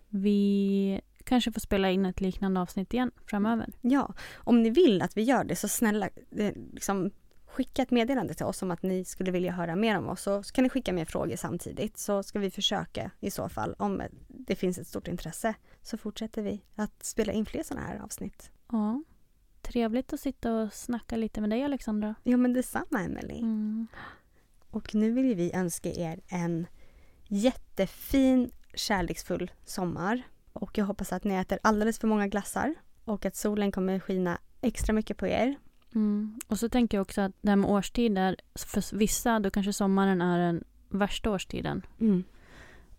Vi kanske får spela in ett liknande avsnitt igen framöver. Ja, om ni vill att vi gör det så snälla eh, liksom, skicka ett meddelande till oss om att ni skulle vilja höra mer om oss. Så så kan ni skicka mer frågor samtidigt så ska vi försöka i så fall om det finns ett stort intresse så fortsätter vi att spela in fler sådana här avsnitt. Ja. Trevligt att sitta och snacka lite med dig Alexandra. Ja men detsamma Emelie. Mm. Och nu vill vi önska er en jättefin kärleksfull sommar. Och jag hoppas att ni äter alldeles för många glassar och att solen kommer skina extra mycket på er. Mm. Och så tänker jag också att det här med årstider, för vissa då kanske sommaren är den värsta årstiden.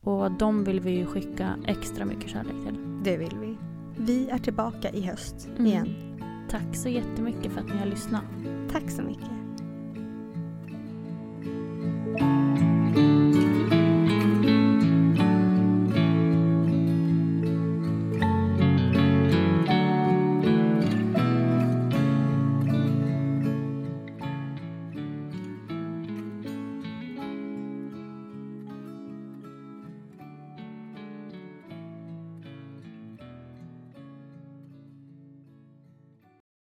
Och de vill vi ju skicka extra mycket kärlek till. Det vill vi. Vi är tillbaka i höst Mm. igen. Tack så jättemycket för att ni har lyssnat. Tack så mycket.